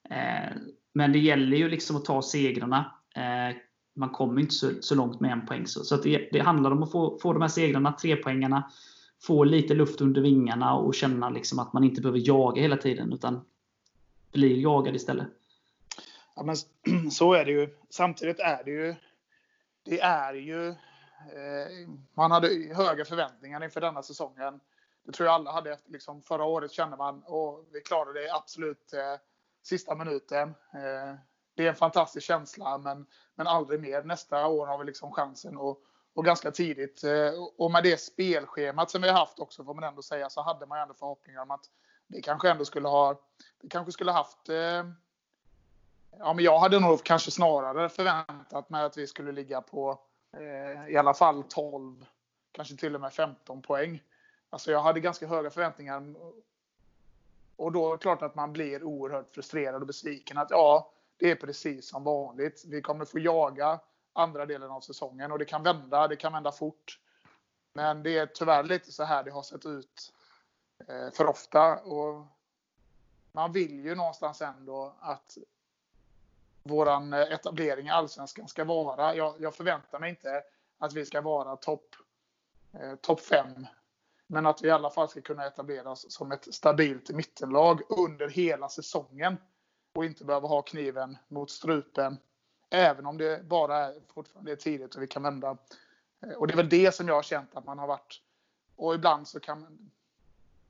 Eh, men det gäller ju liksom att ta segrarna. Eh, man kommer inte så, så långt med en poäng. Så, så det, det handlar om att få, få de här segrarna, tre poängarna få lite luft under vingarna och känna liksom att man inte behöver jaga hela tiden utan blir jagad istället. Ja, men så är det ju. Samtidigt är det ju, det är ju, Eh, man hade höga förväntningar inför denna säsongen. Det tror jag alla hade. Liksom, förra året kände man, och vi klarade det absolut eh, sista minuten. Eh, det är en fantastisk känsla, men, men aldrig mer. Nästa år har vi liksom chansen och, och ganska tidigt. Eh, och med det spelschemat som vi har haft också, får man ändå säga, så hade man ändå förhoppningar om att vi kanske ändå skulle ha, vi kanske skulle haft eh, Ja, men jag hade nog kanske snarare förväntat mig att vi skulle ligga på Eh, i alla fall 12, kanske till och med 15 poäng. Alltså jag hade ganska höga förväntningar. Och då är det klart att man blir oerhört frustrerad och besviken. Att ja, det är precis som vanligt. Vi kommer få jaga andra delen av säsongen och det kan vända. Det kan vända fort. Men det är tyvärr lite så här det har sett ut eh, för ofta. Och man vill ju någonstans ändå att våran eh, etablering i Allsvenskan ska vara. Jag, jag förväntar mig inte att vi ska vara topp eh, top 5 men att vi i alla fall ska kunna etableras som ett stabilt mittenlag under hela säsongen. Och inte behöva ha kniven mot strupen. Även om det bara är fortfarande är tidigt och vi kan vända. Eh, och det är väl det som jag har känt att man har varit. Och ibland så kan man...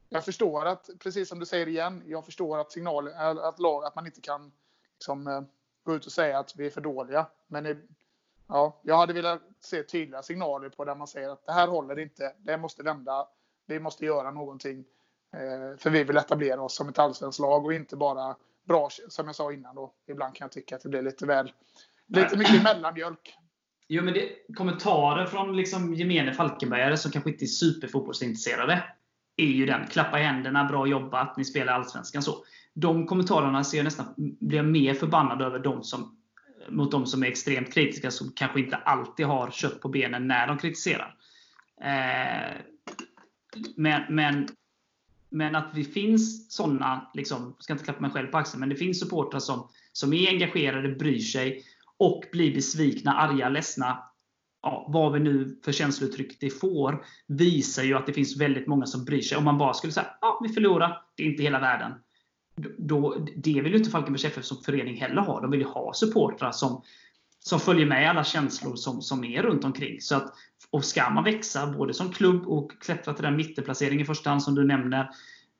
Jag förstår att, precis som du säger igen, jag förstår att signalen, att, lag, att man inte kan liksom, eh, gå ut och säga att vi är för dåliga. Men ja, jag hade velat se tydliga signaler på där man säger att det här håller inte, det måste vända vi måste göra någonting. Eh, för vi vill etablera oss som ett allsvenskt lag och inte bara bra, som jag sa innan då. Ibland kan jag tycka att det blir lite väl, lite mycket mellanmjölk. Jo, men det, kommentarer från liksom gemene Falkenbergare som kanske inte är superfotbollsintresserade är ju den. Klappa i händerna, bra jobbat, ni spelar Allsvenskan. Så. De kommentarerna ser jag nästan, blir jag mer förbannad över de som, mot de som är extremt kritiska, som kanske inte alltid har kött på benen när de kritiserar. Eh, men, men, men att det finns sådana, liksom, jag ska inte klappa mig själv på axeln, men det finns supportrar som, som är engagerade, bryr sig och blir besvikna, arga, ledsna. Ja, vad vi nu för känslouttryck det får, visar ju att det finns väldigt många som bryr sig. Om man bara skulle säga ja, vi förlorar, det är inte hela världen. Då, det vill ju inte Falkenbergs FF som förening heller ha. De vill ju ha supportrar som, som följer med alla känslor som, som är runt omkring. Så att, och ska man växa, både som klubb och klättra till den mittenplacering i första hand som du nämner,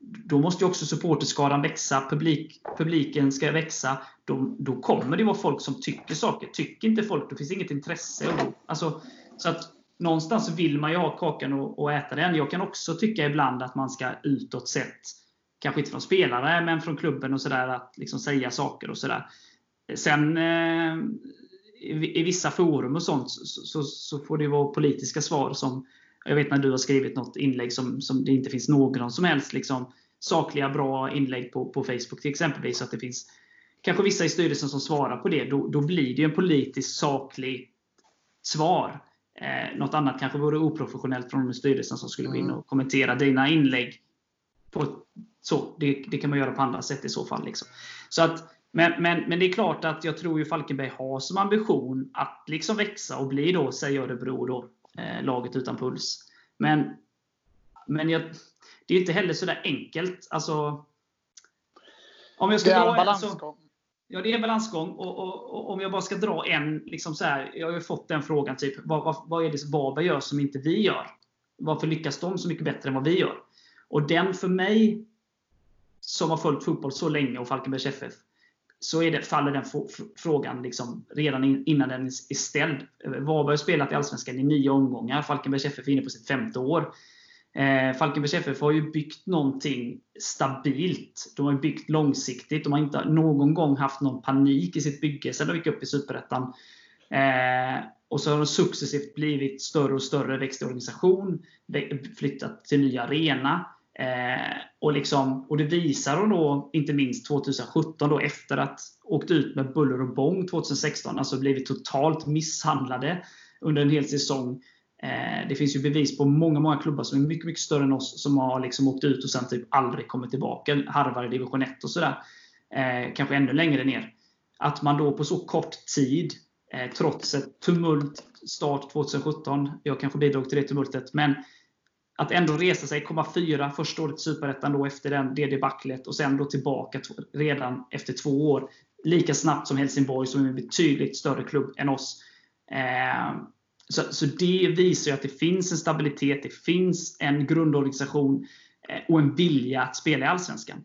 då måste ju också supporterskaran växa, publik, publiken ska växa. Då, då kommer det vara folk som tycker saker. Tycker inte folk, då finns inget intresse. Alltså, så att någonstans vill man ju ha kakan och, och, äta den. Jag kan också tycka ibland att man ska utåt sett, kanske inte från spelare, men från klubben och sådär, att liksom säga saker och sådär. Sen eh, i, vissa forum och sånt så, så, så, får det vara politiska svar som jag vet när du har skrivit något inlägg som, som det inte finns någon som helst liksom, sakliga, bra inlägg på, på Facebook till exempelvis. Så att det finns kanske vissa i styrelsen som svarar på det. Då, då blir det en politiskt saklig svar. Eh, något annat kanske vore oprofessionellt från styrelsen som skulle gå in mm. och kommentera dina inlägg. På, så, det, det kan man göra på andra sätt i så fall. Liksom. Så att men, men, men det är klart att jag tror ju Falkenberg har som ambition att liksom växa och bli då, säg Örebro, då, eh, laget utan puls. Men, men jag, det är inte heller så där enkelt. Alltså, om jag ska det är en balansgång. Så, ja, det är en balansgång. Och, och, och, om jag bara ska dra en, liksom så här, jag har ju fått den frågan, typ, vad, vad, vad är det Varberg gör som inte vi gör? Varför lyckas de så mycket bättre än vad vi gör? Och den för mig, som har följt fotboll så länge och Falkenbergs FF, så är det, faller den frågan liksom redan in, innan den är ställd. Varberg har spelat i Allsvenskan i nio omgångar. Falkenbergs FF är inne på sitt femte år. Eh, Falkenbergs FF har ju byggt någonting stabilt. De har byggt långsiktigt. De har inte någon gång haft någon panik i sitt bygge sedan de gick upp i Superettan. Eh, och så har de successivt blivit större och större, växt i organisation, flyttat till ny arena. Eh, och, liksom, och det visar hon då, inte minst 2017, då, efter att åkt ut med buller och bång 2016, alltså blivit totalt misshandlade under en hel säsong. Eh, det finns ju bevis på många, många klubbar som är mycket, mycket större än oss, som har liksom åkt ut och sen typ aldrig kommit tillbaka. Harvar i division 1 och sådär. Eh, kanske ännu längre ner. Att man då på så kort tid, eh, trots ett tumult start 2017, jag kanske bidrog till det tumultet, men att ändå resa sig, komma fyra första året i Superettan då efter den, det debaclet och sen då tillbaka redan efter två år. lika snabbt som Helsingborg, som är en betydligt större klubb än oss. Eh, så, så det visar ju att det finns en stabilitet, det finns en grundorganisation eh, och en vilja att spela i Allsvenskan.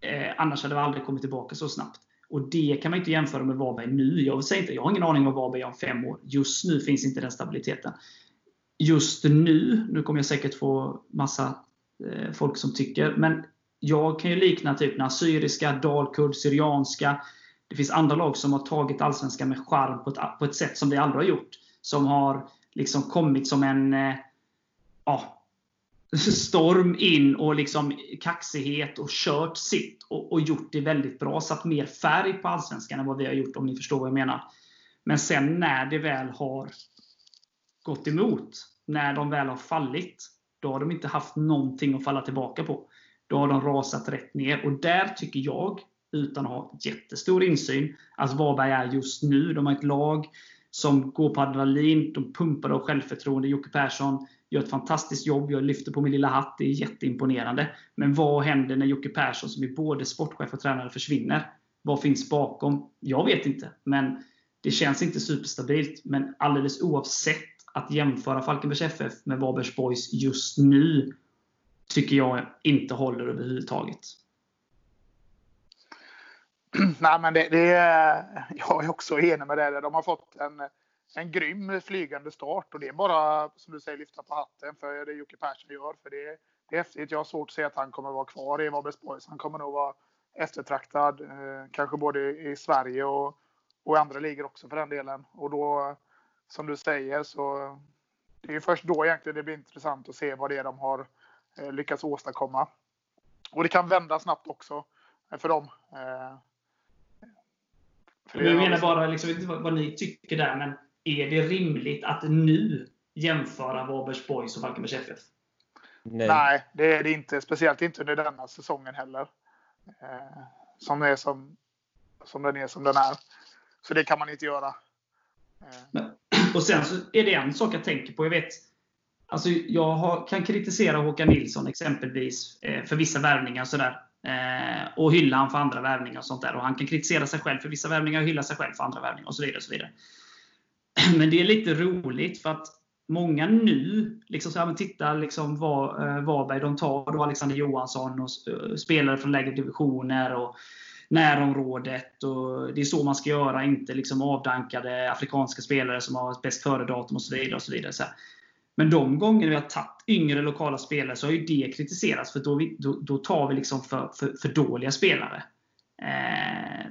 Eh, annars hade vi aldrig kommit tillbaka så snabbt. Och Det kan man inte jämföra med Varberg nu. Jag, säger inte, jag har ingen aning om vad Varberg är om fem år. Just nu finns inte den stabiliteten. Just nu, nu kommer jag säkert få massa eh, folk som tycker, men jag kan ju likna typ den assyriska, dalkurd, syrianska. Det finns andra lag som har tagit Allsvenskan med charm på ett, på ett sätt som vi aldrig har gjort. Som har liksom kommit som en eh, ja, storm in och liksom kaxighet och kört sitt och, och, gjort det väldigt bra. Satt mer färg på Allsvenskan än vad vi har gjort om ni förstår vad jag menar. Men sen när det väl har gått emot, när de väl har fallit, då har de inte haft någonting att falla tillbaka på. Då har de rasat rätt ner. Och där tycker jag, utan att ha jättestor insyn, att Varberg är just nu. De har ett lag som går på adrenalin, de pumpar av självförtroende. Jocke Persson gör ett fantastiskt jobb. Jag lyfter på min lilla hatt. Det är jätteimponerande. Men vad händer när Jocke Persson, som är både sportchef och tränare, försvinner? Vad finns bakom? Jag vet inte. Men det känns inte superstabilt. Men alldeles oavsett att jämföra Falkenbergs FF med Varbergs Boys just nu tycker jag inte håller överhuvudtaget. Nej, men det, det, jag är också enig med det. De har fått en, en grym flygande start och det är bara, som du säger, lyfta på hatten för det Jocke Persson gör. För det, det är häftigt. Jag har svårt att se att han kommer vara kvar i Varbergsborgs. Han kommer nog vara eftertraktad, eh, kanske både i Sverige och, och i andra ligor också för den delen. Och då, som du säger, så det är först då egentligen det blir intressant att se vad det är de har eh, lyckats åstadkomma. Och det kan vända snabbt också eh, för dem. Eh, för jag menar bara, liksom, vad, vad ni tycker där, men är det rimligt att nu jämföra Varbergs Boys och Falkenbergs FF? Nej. Nej, det är det inte. Speciellt inte under denna säsongen heller. Eh, som, är som, som den är som den är. Så det kan man inte göra. Eh. Och sen så är det en sak jag tänker på. Jag vet, alltså jag har, kan kritisera Håkan Nilsson exempelvis eh, för vissa värvningar. Och sådär. Eh, och hylla han för andra värvningar och sånt där. Och han kan kritisera sig själv för vissa värvningar och hylla sig själv för andra värvningar och så vidare. Och så vidare. Men det är lite roligt för att många nu, liksom så här, titta liksom var, eh, Varberg, de tar då Alexander Johansson och spelare från lägre divisioner och närområdet. Och det är så man ska göra, inte liksom avdankade afrikanska spelare som har bäst före-datum och så vidare. Och så vidare. Så men de gånger vi har tagit yngre lokala spelare så har ju det kritiserats för då, vi, då, då tar vi liksom för, för, för dåliga spelare. Eh,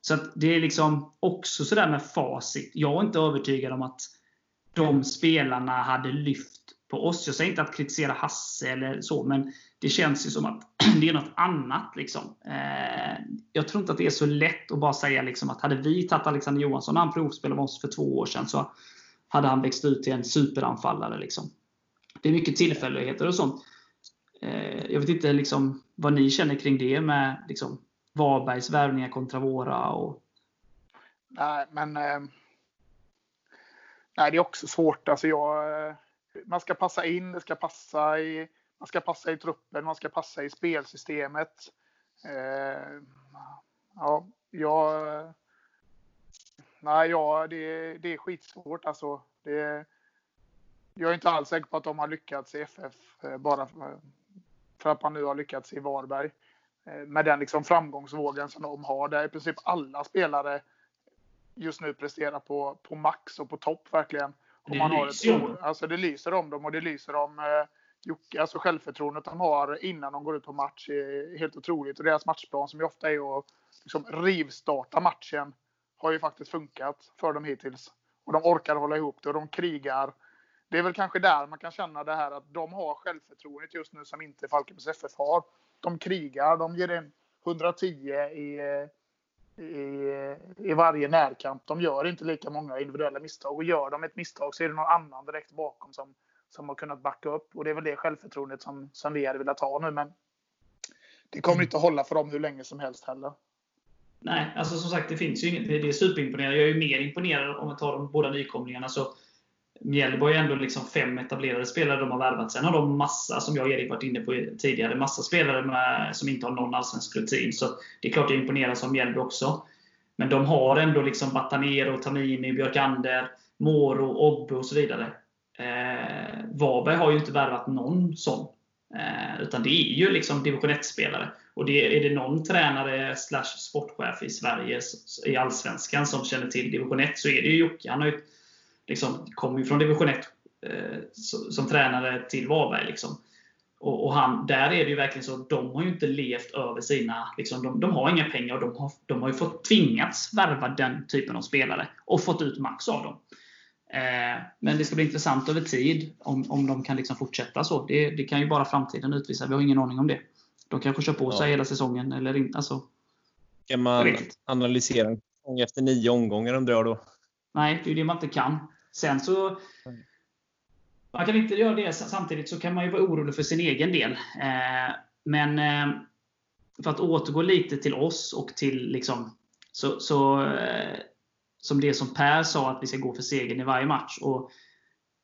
så det är liksom också sådär med facit. Jag är inte övertygad om att de spelarna hade lyft på oss. Jag säger inte att kritisera Hasse eller så, men det känns ju som att det är något annat. Liksom. Eh, jag tror inte att det är så lätt att bara säga liksom att hade vi tagit Alexander Johansson när han provspelade med oss för två år sedan så hade han växt ut till en superanfallare. Liksom. Det är mycket tillfälligheter och sånt. Eh, jag vet inte liksom, vad ni känner kring det med liksom, Varbergs värvningar kontra våra. Och... Nej, men eh, nej, det är också svårt. Alltså jag, eh, man ska passa in, det ska passa i, man ska passa i truppen, man ska passa i spelsystemet. Eh, ja, jag, nej, ja, det, det är skitsvårt. Alltså, det, jag är inte alls säker på att de har lyckats i FF eh, bara för att man nu har lyckats i Varberg. Eh, med den liksom framgångsvågen som de har, där i princip alla spelare just nu presterar på, på max och på topp verkligen. Och man har ett, alltså det lyser om dem och det lyser om eh, Jocke, alltså självförtroendet de har innan de går ut på match är helt otroligt. Och deras matchplan som ju ofta är att liksom rivstarta matchen har ju faktiskt funkat för dem hittills. Och de orkar hålla ihop det och de krigar. Det är väl kanske där man kan känna det här att de har självförtroendet just nu som inte Falkenbergs FF har. De krigar, de ger in 110 i, i, i varje närkamp. De gör inte lika många individuella misstag och gör de ett misstag så är det någon annan direkt bakom som, som har kunnat backa upp. Och det är väl det självförtroendet som, som vi hade velat ha nu. Men det kommer inte att hålla för dem hur länge som helst heller. Nej, alltså som sagt det finns ju inget. Det är superimponerande. Jag är mer imponerad om man tar de båda nykomlingarna. Så Mjällby har ju ändå liksom fem etablerade spelare de har värvat. Sen har de massa, som jag och Erik varit inne på tidigare, massa spelare med, som inte har någon allsvensk rutin. Så det är klart jag imponeras av Mjällby också. Men de har ändå liksom Batanero, Tamimi, Björkander, Moro, Obbe och så vidare. Eh, Varberg har ju inte värvat någon sån. Eh, utan det är ju liksom division 1-spelare. Och det, är det någon tränare slash sportchef i Sverige, i Allsvenskan, som känner till division 1 så är det ju Jocke. Han har ju, liksom, kommer ju från division 1 eh, som, som tränare till Varberg. Liksom. Och, och, han, där är det ju verkligen så att de har ju inte levt över sina... Liksom, de, de har inga pengar och de har, de har ju fått tvingats värva den typen av spelare och fått ut max av dem. Eh, men det ska bli intressant över tid om, om de kan liksom fortsätta så. Det, det kan ju bara framtiden utvisa. Vi har ingen aning om det. De kanske kör på sig ja. hela säsongen. Eller inte. Alltså, kan man analysera en säsong efter nio omgångar undrar jag då? Nej, det är det man inte kan. Sen så... Man kan inte göra det samtidigt så kan man ju vara orolig för sin egen del. Eh, men eh, för att återgå lite till oss och till liksom så, så som det som Per sa, att vi ska gå för segern i varje match. Och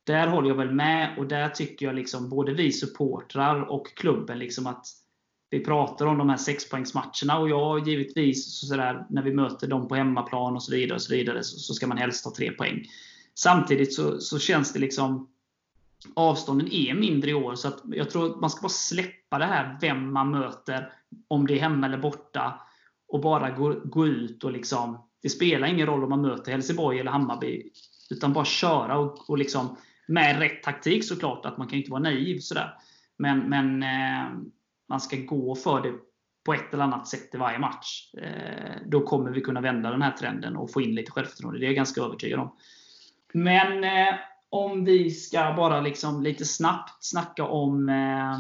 där håller jag väl med och där tycker jag liksom både vi supportrar och klubben liksom att vi pratar om de här sexpoängsmatcherna och jag givetvis så där, när vi möter dem på hemmaplan och så vidare, och så, vidare så, så, ska man helst ha tre poäng. Samtidigt så, så, känns det liksom avstånden är mindre i år så att jag tror att man ska bara släppa det här vem man möter, om det är hemma eller borta och bara gå, gå ut och liksom det spelar ingen roll om man möter Helsingborg eller Hammarby. Utan bara köra och, och liksom, med rätt taktik såklart. att Man kan inte vara naiv. Sådär. Men, men eh, man ska gå för det på ett eller annat sätt i varje match. Eh, då kommer vi kunna vända den här trenden och få in lite självförtroende. Det är jag ganska övertygad om. Men eh, om vi ska bara liksom lite snabbt snacka om eh,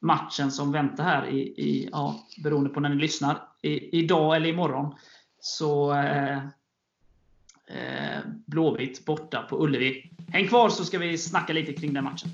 matchen som väntar här, i, i, ja, beroende på när ni lyssnar, i, idag eller imorgon. Så eh, eh, Blåvitt borta på Ullevi. Häng kvar så ska vi snacka lite kring den matchen.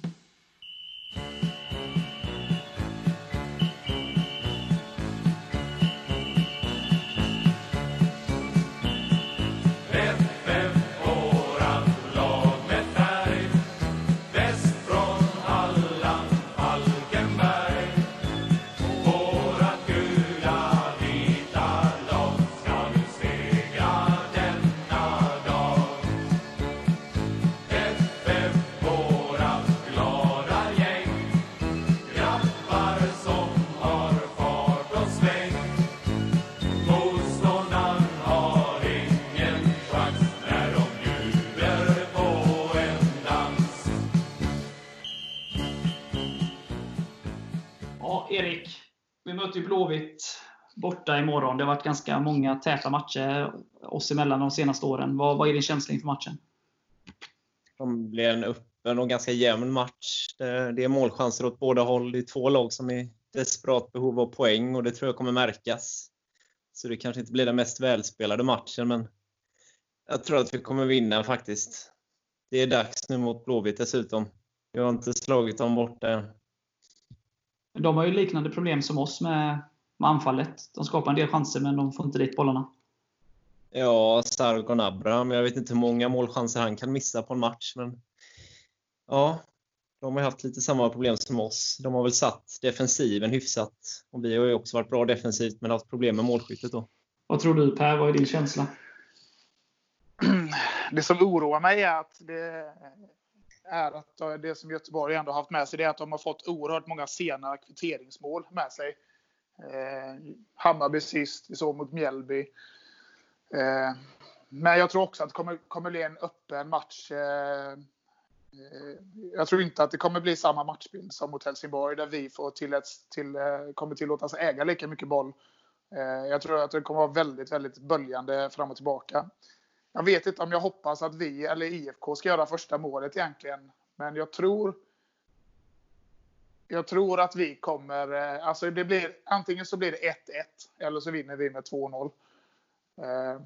Möter ju Blåvitt borta imorgon. Det har varit ganska många täta matcher oss emellan de senaste åren. Vad, vad är din känsla inför matchen? Det blir en öppen och ganska jämn match. Det är målchanser åt båda håll. Det är två lag som är i desperat behov av poäng och det tror jag kommer märkas. Så det kanske inte blir den mest välspelade matchen, men jag tror att vi kommer vinna faktiskt. Det är dags nu mot Blåvitt dessutom. Vi har inte slagit dem borta än. De har ju liknande problem som oss med med anfallet. De skapar en del chanser, men de får inte dit bollarna. Ja, Sargon Abraham. Jag vet inte hur många målchanser han kan missa på en match. Men ja, de har haft lite samma problem som oss. De har väl satt defensiven hyfsat. Och vi har ju också varit bra defensivt, men haft problem med målskyttet då. Vad tror du Per? Vad är din känsla? Det som oroar mig är att det är att det som Göteborg ändå haft med sig, det är att de har fått oerhört många sena kvitteringsmål med sig. Eh, Hammarby sist, vi såg mot Mjällby. Eh, men jag tror också att det kommer, kommer bli en öppen match. Eh, eh, jag tror inte att det kommer bli samma matchbild som mot Helsingborg där vi får till, till, eh, kommer tillåtas äga lika mycket boll. Eh, jag tror att det kommer vara väldigt, väldigt böljande fram och tillbaka. Jag vet inte om jag hoppas att vi eller IFK ska göra första målet egentligen. Men jag tror jag tror att vi kommer... Eh, alltså det blir, antingen så blir det 1-1 eller så vinner vi med 2-0. Eh,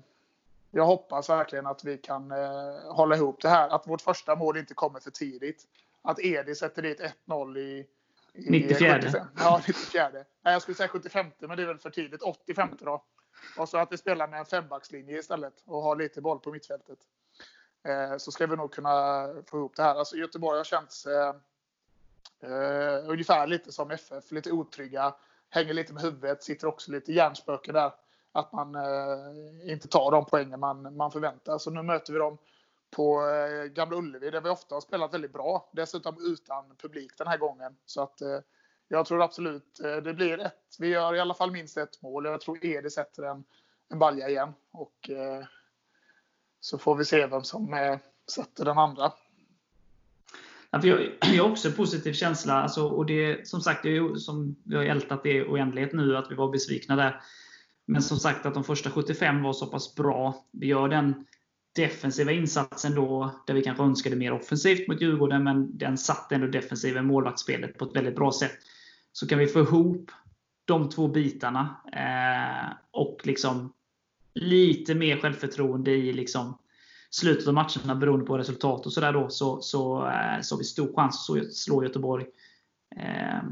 jag hoppas verkligen att vi kan eh, hålla ihop det här. Att vårt första mål inte kommer för tidigt. Att Edi sätter dit 1-0 i 94. 75. Ja, 94. Nej, jag skulle säga 75, men det är väl för tidigt. 85 då. Och så att vi spelar med en fembackslinje istället och har lite boll på mittfältet. eh, så ska vi nog kunna få ihop det här. Alltså Göteborg har känts eh, eh, ungefär lite som FF, lite otrygga, hänger lite med huvudet, sitter också lite hjärnspöken där. Att man eh, inte tar de poängen man, man förväntar. Så nu möter vi dem på eh, Gamla Ullevi där vi ofta har spelat väldigt bra. Dessutom utan publik den här gången. Så att eh, jag tror absolut eh, det blir ett. Vi gör i alla fall minst ett mål. Jag tror Edi sätter en, en balja igen. Och så får vi se vem som sätter den andra. Jag, jag har också en positiv känsla. Alltså, och det, som sagt, det är, som vi har ältat det i oändlighet nu, att vi var besvikna där. Men som sagt, att de första 75 var så pass bra. Vi gör den defensiva insatsen då, där vi kanske önskade mer offensivt mot Djurgården, men den satte ändå defensiven målvaktsspelet på ett väldigt bra sätt. Så kan vi få ihop de två bitarna eh, och liksom lite mer självförtroende i liksom slutet av matcherna beroende på resultat och sådär då, så, så, eh, så har vi stor chans att slå Göteborg. Eh,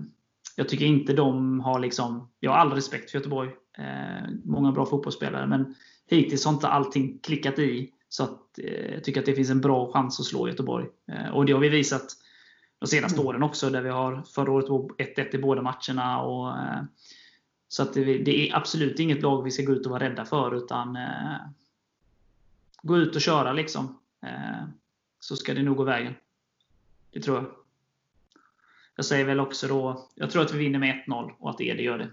jag tycker inte de har liksom... Jag har all respekt för Göteborg. Eh, många bra fotbollsspelare, men hittills har inte allting klickat i. Så att, eh, jag tycker att det finns en bra chans att slå Göteborg. Eh, och det har vi visat de senaste mm. åren också, där vi har förra året 1-1 i båda matcherna. Och, eh, så att det, det, är absolut inget lag vi ska gå ut och vara rädda för, utan eh, gå ut och köra liksom. Eh, så ska det nog gå vägen. Det tror jag. Jag säger väl också då, jag tror att vi vinner med 1-0 och att Ede gör det.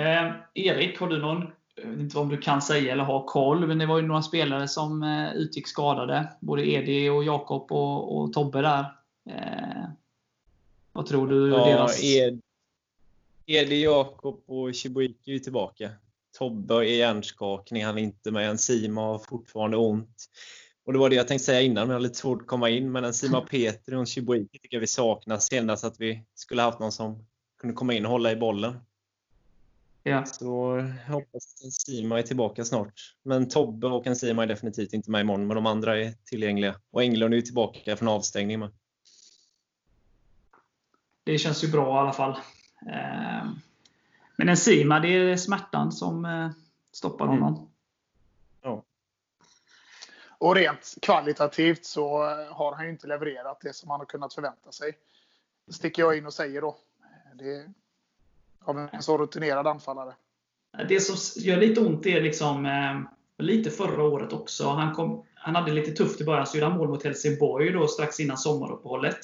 Eh, Erik, har du någon jag vet inte om du kan säga eller har koll, men det var ju några spelare som eh, utgick skadade. Både Edi och Jakob och, och Tobbe där. Eh, vad tror du? Ja, deras... Ed, Edi, Jakob och Chibuiki är tillbaka. Tobbe är hjärnskakning, han är inte med. Enzima har fortfarande ont. Och det var det jag tänkte säga innan, men jag har lite svårt att komma in. Men Enzima Petri och Chibuiki tycker jag vi saknar. Senast att vi skulle haft någon som kunde komma in och hålla i bollen. Ja. Så jag hoppas Enzima är tillbaka snart. Men Tobbe och Enzima är definitivt inte med imorgon, men de andra är tillgängliga. Och Englund är ju tillbaka från avstängning med. Det känns ju bra i alla fall. Ehm, men Enzima, det är smärtan som eh, stoppar honom. Mm. Ja. Och rent kvalitativt så har han ju inte levererat det som man har kunnat förvänta sig. Det sticker jag in och säger då. Det av en så rutinerad anfallare. Det som gör lite ont är liksom, eh, lite förra året också. Han, kom, han hade lite tufft i början, så gjorde han mål mot Helsingborg då, strax innan sommaruppehållet.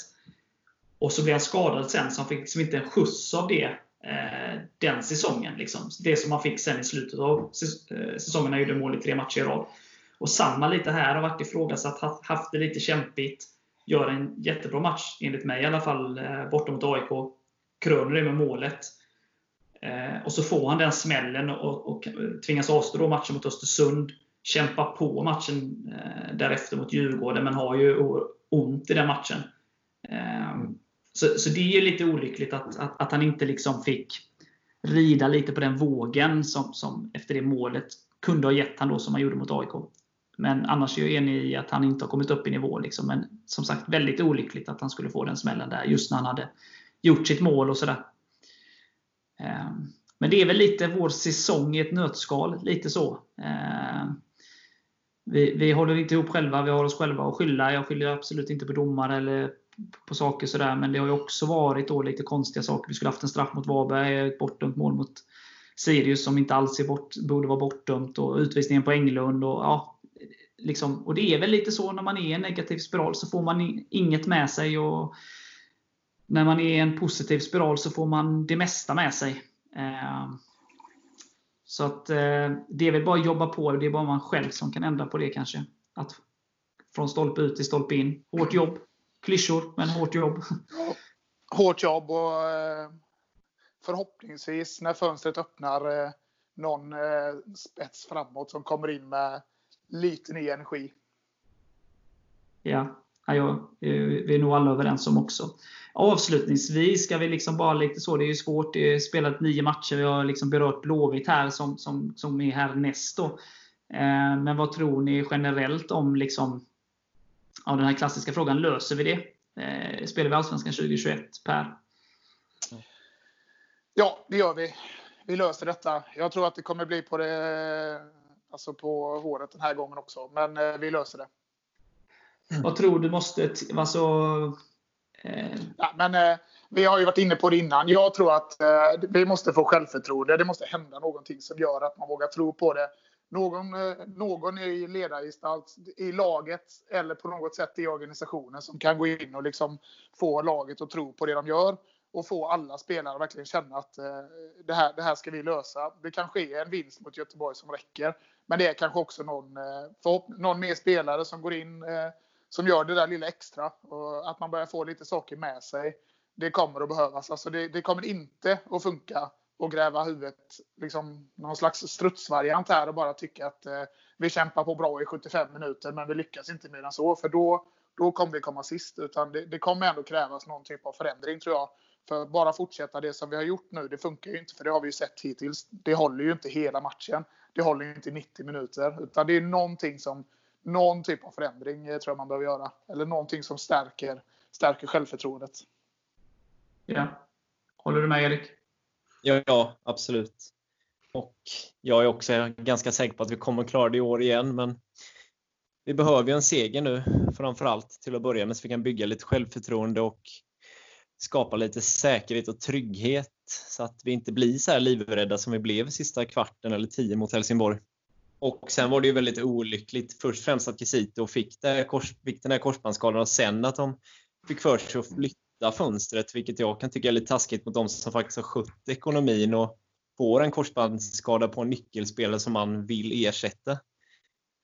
Och så blev han skadad sen, så han fick liksom inte en skjuts av det eh, den säsongen. Liksom. Det som han fick sen i slutet av eh, säsongen när Han gjorde mål i tre matcher i rad. Och samma lite här, har varit ifrågasatt, haft det lite kämpigt. Gör en jättebra match, enligt mig i alla fall, eh, borta mot AIK. Kröner det med målet. Eh, och så får han den smällen och, och tvingas avstå matchen mot Östersund. Kämpa på matchen eh, därefter mot Djurgården, men har ju ont i den matchen. Eh, så, så, det är ju lite olyckligt att, att, att, han inte liksom fick rida lite på den vågen som, som efter det målet kunde ha gett han då som han gjorde mot AIK. Men annars är jag enig i att han inte har kommit upp i nivå. Liksom. Men som sagt, väldigt olyckligt att han skulle få den smällen där, just när han hade gjort sitt mål och sådär. Ehm, men det är väl lite vår säsong i ett nötskal. Lite så. Ehm, vi, vi håller inte ihop själva. Vi har oss själva att skylla. Jag skyller absolut inte på domare eller på saker sådär. Men det har ju också varit då lite konstiga saker. Vi skulle haft en straff mot Varberg, ett bortdömt mål mot Sirius som inte alls är bort, borde vara bortdömt. Och utvisningen på Englund. Och, ja, liksom, och det är väl lite så när man är i en negativ spiral så får man inget med sig. Och när man är i en positiv spiral så får man det mesta med sig. Eh, så att eh, det är väl bara att jobba på. Det är bara man själv som kan ändra på det kanske. Att från stolpe ut till stolpe in. Hårt jobb. Klyschor, men hårt jobb. Hårt jobb och eh, förhoppningsvis när fönstret öppnar någon spets framåt som kommer in med lite ny energi. Ja, ja eh, vi är nog alla överens om också. Avslutningsvis ska vi liksom bara lite så, det är ju svårt. Det är spelat nio matcher. Vi har liksom berört Blåvitt här som, som, som är härnäst. Då. Eh, men vad tror ni generellt om liksom, ja, den här klassiska frågan? Löser vi det? Eh, spelar vi Allsvenskan 2021, Per? Ja, det gör vi. Vi löser detta. Jag tror att det kommer bli på det alltså på håret den här gången också. Men vi löser det vad tror du måste... Alltså, eh... ja, men, eh, vi har ju varit inne på det innan. Jag tror att eh, vi måste få självförtroende. Det måste hända någonting som gör att man vågar tro på det. Någon, eh, någon i ledargestalt i laget eller på något sätt i organisationen som kan gå in och liksom få laget att tro på det de gör och få alla spelare att verkligen känna att eh, det, här, det här ska vi lösa. Det kanske är en vinst mot Göteborg som räcker. Men det är kanske också någon, eh, någon mer spelare som går in eh, som gör det där lilla extra. Och att man börjar få lite saker med sig. Det kommer att behövas. Alltså det, det kommer inte att funka att gräva huvudet, liksom någon slags strutsvariant här och bara tycka att eh, vi kämpar på bra i 75 minuter men vi lyckas inte mer än så. För då, då kommer vi komma sist. Utan det, det kommer ändå krävas någon typ av förändring tror jag. För bara fortsätta det som vi har gjort nu, det funkar ju inte. För det har vi ju sett hittills. Det håller ju inte hela matchen. Det håller ju inte 90 minuter. Utan det är någonting som, någon typ av förändring eh, tror jag man behöver göra. Eller någonting som stärker, stärker självförtroendet. Ja. Håller du med Erik? Ja, ja, absolut. Och jag är också ganska säker på att vi kommer klara det i år igen. Men vi behöver ju en seger nu framförallt till att börja med så vi kan bygga lite självförtroende och skapa lite säkerhet och trygghet så att vi inte blir så här livrädda som vi blev sista kvarten eller tio mot Helsingborg. Och sen var det ju väldigt olyckligt. Först främst att Kisito fick, det, fick den här korsbandsskadan och sen att de fick för sig att flytta fönstret, vilket jag kan tycka är lite taskigt mot de som faktiskt har skött ekonomin och får en korsbandsskada på en nyckelspelare som man vill ersätta.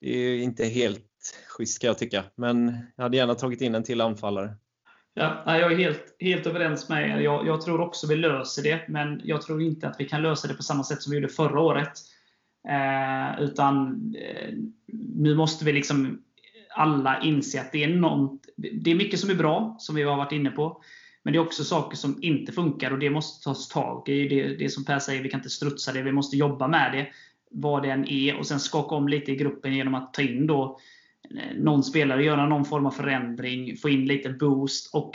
Det är inte helt schysst kan jag tycka, men jag hade gärna tagit in en till anfallare. Ja, jag är helt, helt överens med er. Jag, jag, tror också vi löser det, men jag tror inte att vi kan lösa det på samma sätt som vi gjorde förra året. Eh, utan eh, nu måste vi liksom alla inse att det är, något, det är mycket som är bra, som vi har varit inne på. Men det är också saker som inte funkar och det måste tas tag i. Det, det som Per säger, vi kan inte strutsa det. Vi måste jobba med det, vad det än är. Och sen skaka om lite i gruppen genom att ta in då eh, någon spelare göra någon form av förändring, få in lite boost och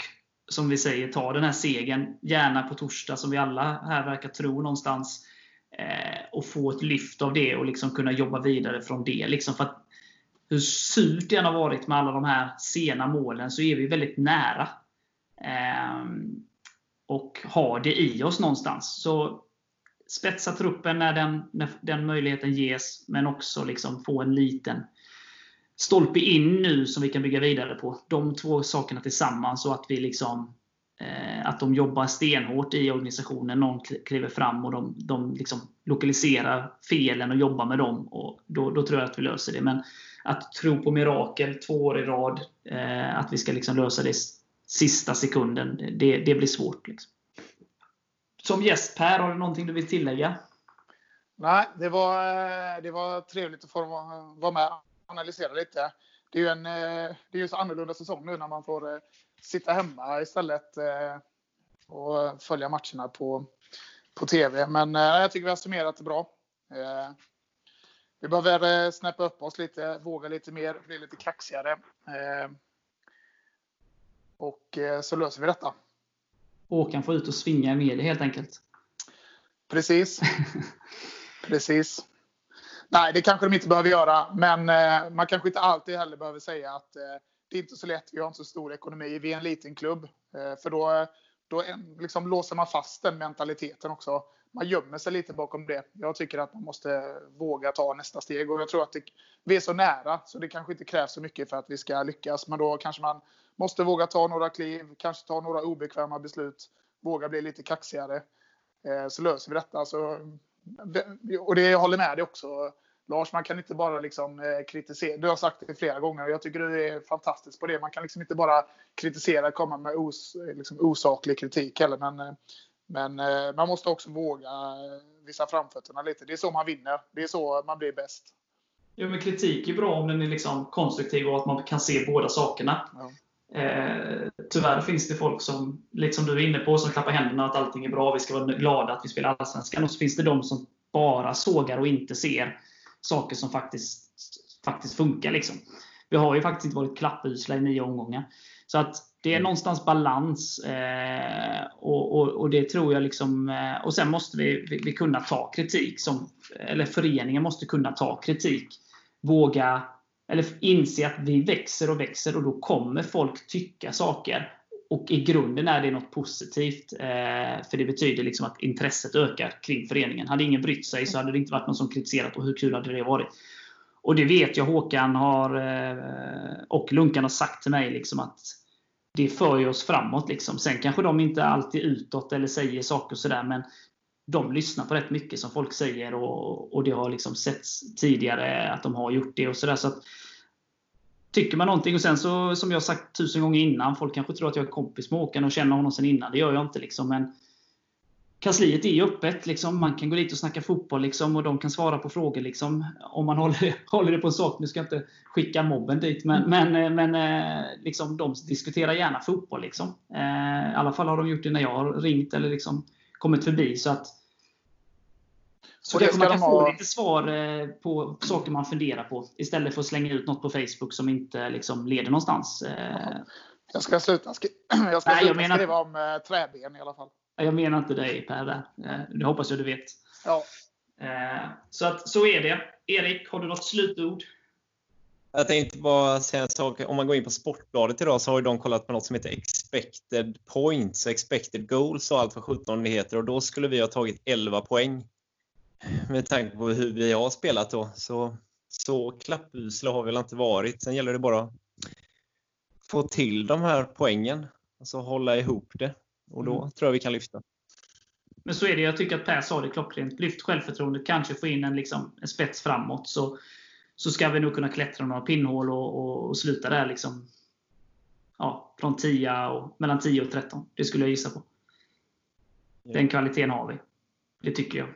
som vi säger, ta den här segern, gärna på torsdag som vi alla här verkar tro någonstans. Eh, och få ett lyft av det och liksom kunna jobba vidare från det. Liksom för att, hur surt det än har varit med alla de här sena målen så är vi väldigt nära. Eh, och har det i oss någonstans. Så spetsa truppen när den, när den möjligheten ges, men också liksom få en liten stolpe in nu som vi kan bygga vidare på. De två sakerna tillsammans och att vi liksom Eh, att de jobbar stenhårt i organisationen. Någon kliver fram och de, de liksom lokaliserar felen och jobbar med dem. Och då, då, tror jag att vi löser det. Men att tro på mirakel två år i rad, eh, att vi ska liksom lösa det sista sekunden, det, det blir svårt. Liksom. Som gäst Per, har du någonting du vill tillägga? Nej, det var, eh, det var trevligt att få vara med och analysera lite. Det är ju en eh, det är ju så annorlunda säsong nu när man får sitta hemma istället eh, och följa matcherna på, på TV. Men jag tycker vi har summerat det bra. Vi behöver snäppa upp oss lite, våga lite mer, bli lite kaxigare. Och så löser vi detta. Håkan får ut och svinga i media helt enkelt. Precis. Precis. Nej, det kanske de inte behöver göra. Men eh, man kanske inte alltid heller behöver säga att eh, det är inte så lätt. Vi har inte så stor ekonomi. Vi är en liten klubb. Eh, för då, då liksom låser man fast den mentaliteten också. Man gömmer sig lite bakom det. Jag tycker att man måste våga ta nästa steg. Och jag tror att det, vi är så nära så det kanske inte krävs så mycket för att vi ska lyckas. Men då kanske man måste våga ta några kliv, kanske ta några obekväma beslut, våga bli lite kaxigare. Eh, så löser vi detta. Så, och det, jag håller med dig också Lars, man kan inte bara liksom, eh, kritisera. Du har sagt det flera gånger och jag tycker du är fantastisk på det. Man kan liksom inte bara kritisera, och komma med os, liksom, osaklig kritik heller. Men, eh, men eh, man måste också våga visa framfötterna lite. Det är så man vinner. Det är så man blir bäst. Jo, men kritik är bra om den är liksom konstruktiv och att man kan se båda sakerna. Ja. Eh, tyvärr finns det folk som, lite som du är inne på, som klappar händerna att allting är bra, vi ska vara glada att vi spelar Allsvenskan. Och så finns det de som bara sågar och inte ser saker som faktiskt, faktiskt funkar. Liksom. Vi har ju faktiskt inte varit klappusla i nio omgångar. Så att det är mm. någonstans balans. Eh, och, och, och, det tror jag liksom... Eh, och sen måste vi, vi, vi, kunna ta kritik. Som, eller föreningen måste kunna ta kritik. Våga eller inse att vi växer och växer och då kommer folk tycka saker. Och i grunden är det något positivt. Eh, för det betyder liksom att intresset ökar kring föreningen. Hade ingen brytt sig så hade det inte varit någon som kritiserat och hur kul hade det varit? Och det vet jag Håkan har, eh, och Lunkan har sagt till mig liksom att det för ju oss framåt. Liksom. Sen kanske de inte alltid utåt eller säger saker sådär, men de lyssnar på rätt mycket som folk säger och, och det har liksom setts tidigare att de har gjort det. och så, där, så att, Tycker man någonting och sen så, som jag sagt tusen gånger innan, folk kanske tror att jag är kompis med Håkan och känner honom sen innan. Det gör jag inte. Liksom, men kansliet är öppet. Liksom. Man kan gå dit och snacka fotboll liksom, och de kan svara på frågor. Liksom, om man håller, håller det på en sak. Nu ska jag inte skicka mobben dit, men, men, men eh, liksom, de diskuterar gärna fotboll. Liksom. Eh, I alla fall har de gjort det när jag har ringt eller liksom kommit förbi. Så att så kanske man kan få ha... lite svar eh, på saker man funderar på istället för att slänga ut något på Facebook som inte liksom leder någonstans. Jag ska sluta, skri jag ska Nej, sluta jag menar... skriva om äh, träben i alla fall. Jag menar inte dig Per. Där. Det hoppas jag du vet. Ja. Så, att, så är det. Erik, har du något slutord? Jag tänkte bara säga en sak. Om man går in på Sportbladet idag så har de kollat på något som heter expected points, expected goals och allt vad 17 det heter. Och då skulle vi ha tagit 11 poäng. Med tanke på hur vi har spelat då. Så, så klappusla har vi väl inte varit. Sen gäller det bara att få till de här poängen. Alltså hålla ihop det. Och då mm. tror jag vi kan lyfta. Men så är det. Jag tycker att Per sa det klockrent. Lyft självförtroendet, kanske få in en, liksom, en spets framåt. Så, så ska vi nog kunna klättra några pinnhål och, och, och sluta där. Liksom, ja, från 10 och, mellan 10 och 13. Det skulle jag gissa på. Yeah. Den kvaliteten har vi. Det tycker jag.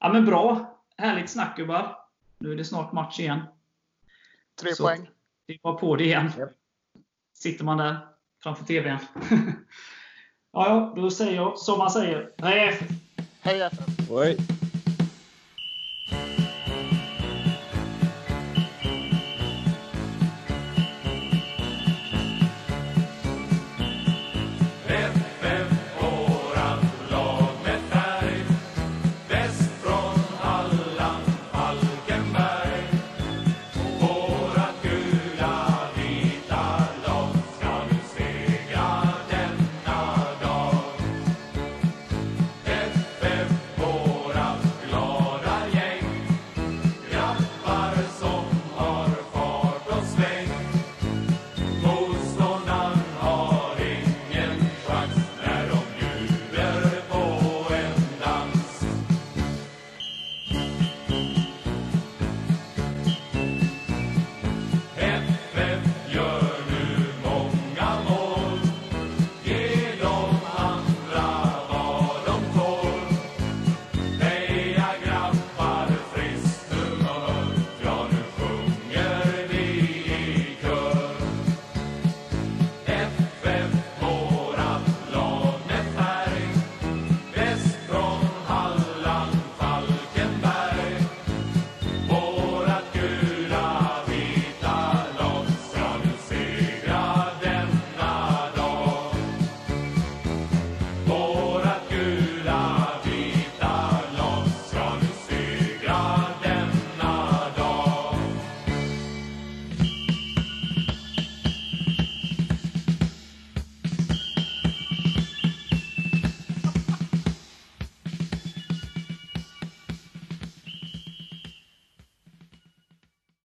Ja, men bra. Härligt snack gubbar. Nu är det snart match igen. Tre så poäng. Det var på det igen. Yep. Sitter man där framför TVn. ja, ja, då säger jag som man säger. Hej FF! Hej FF!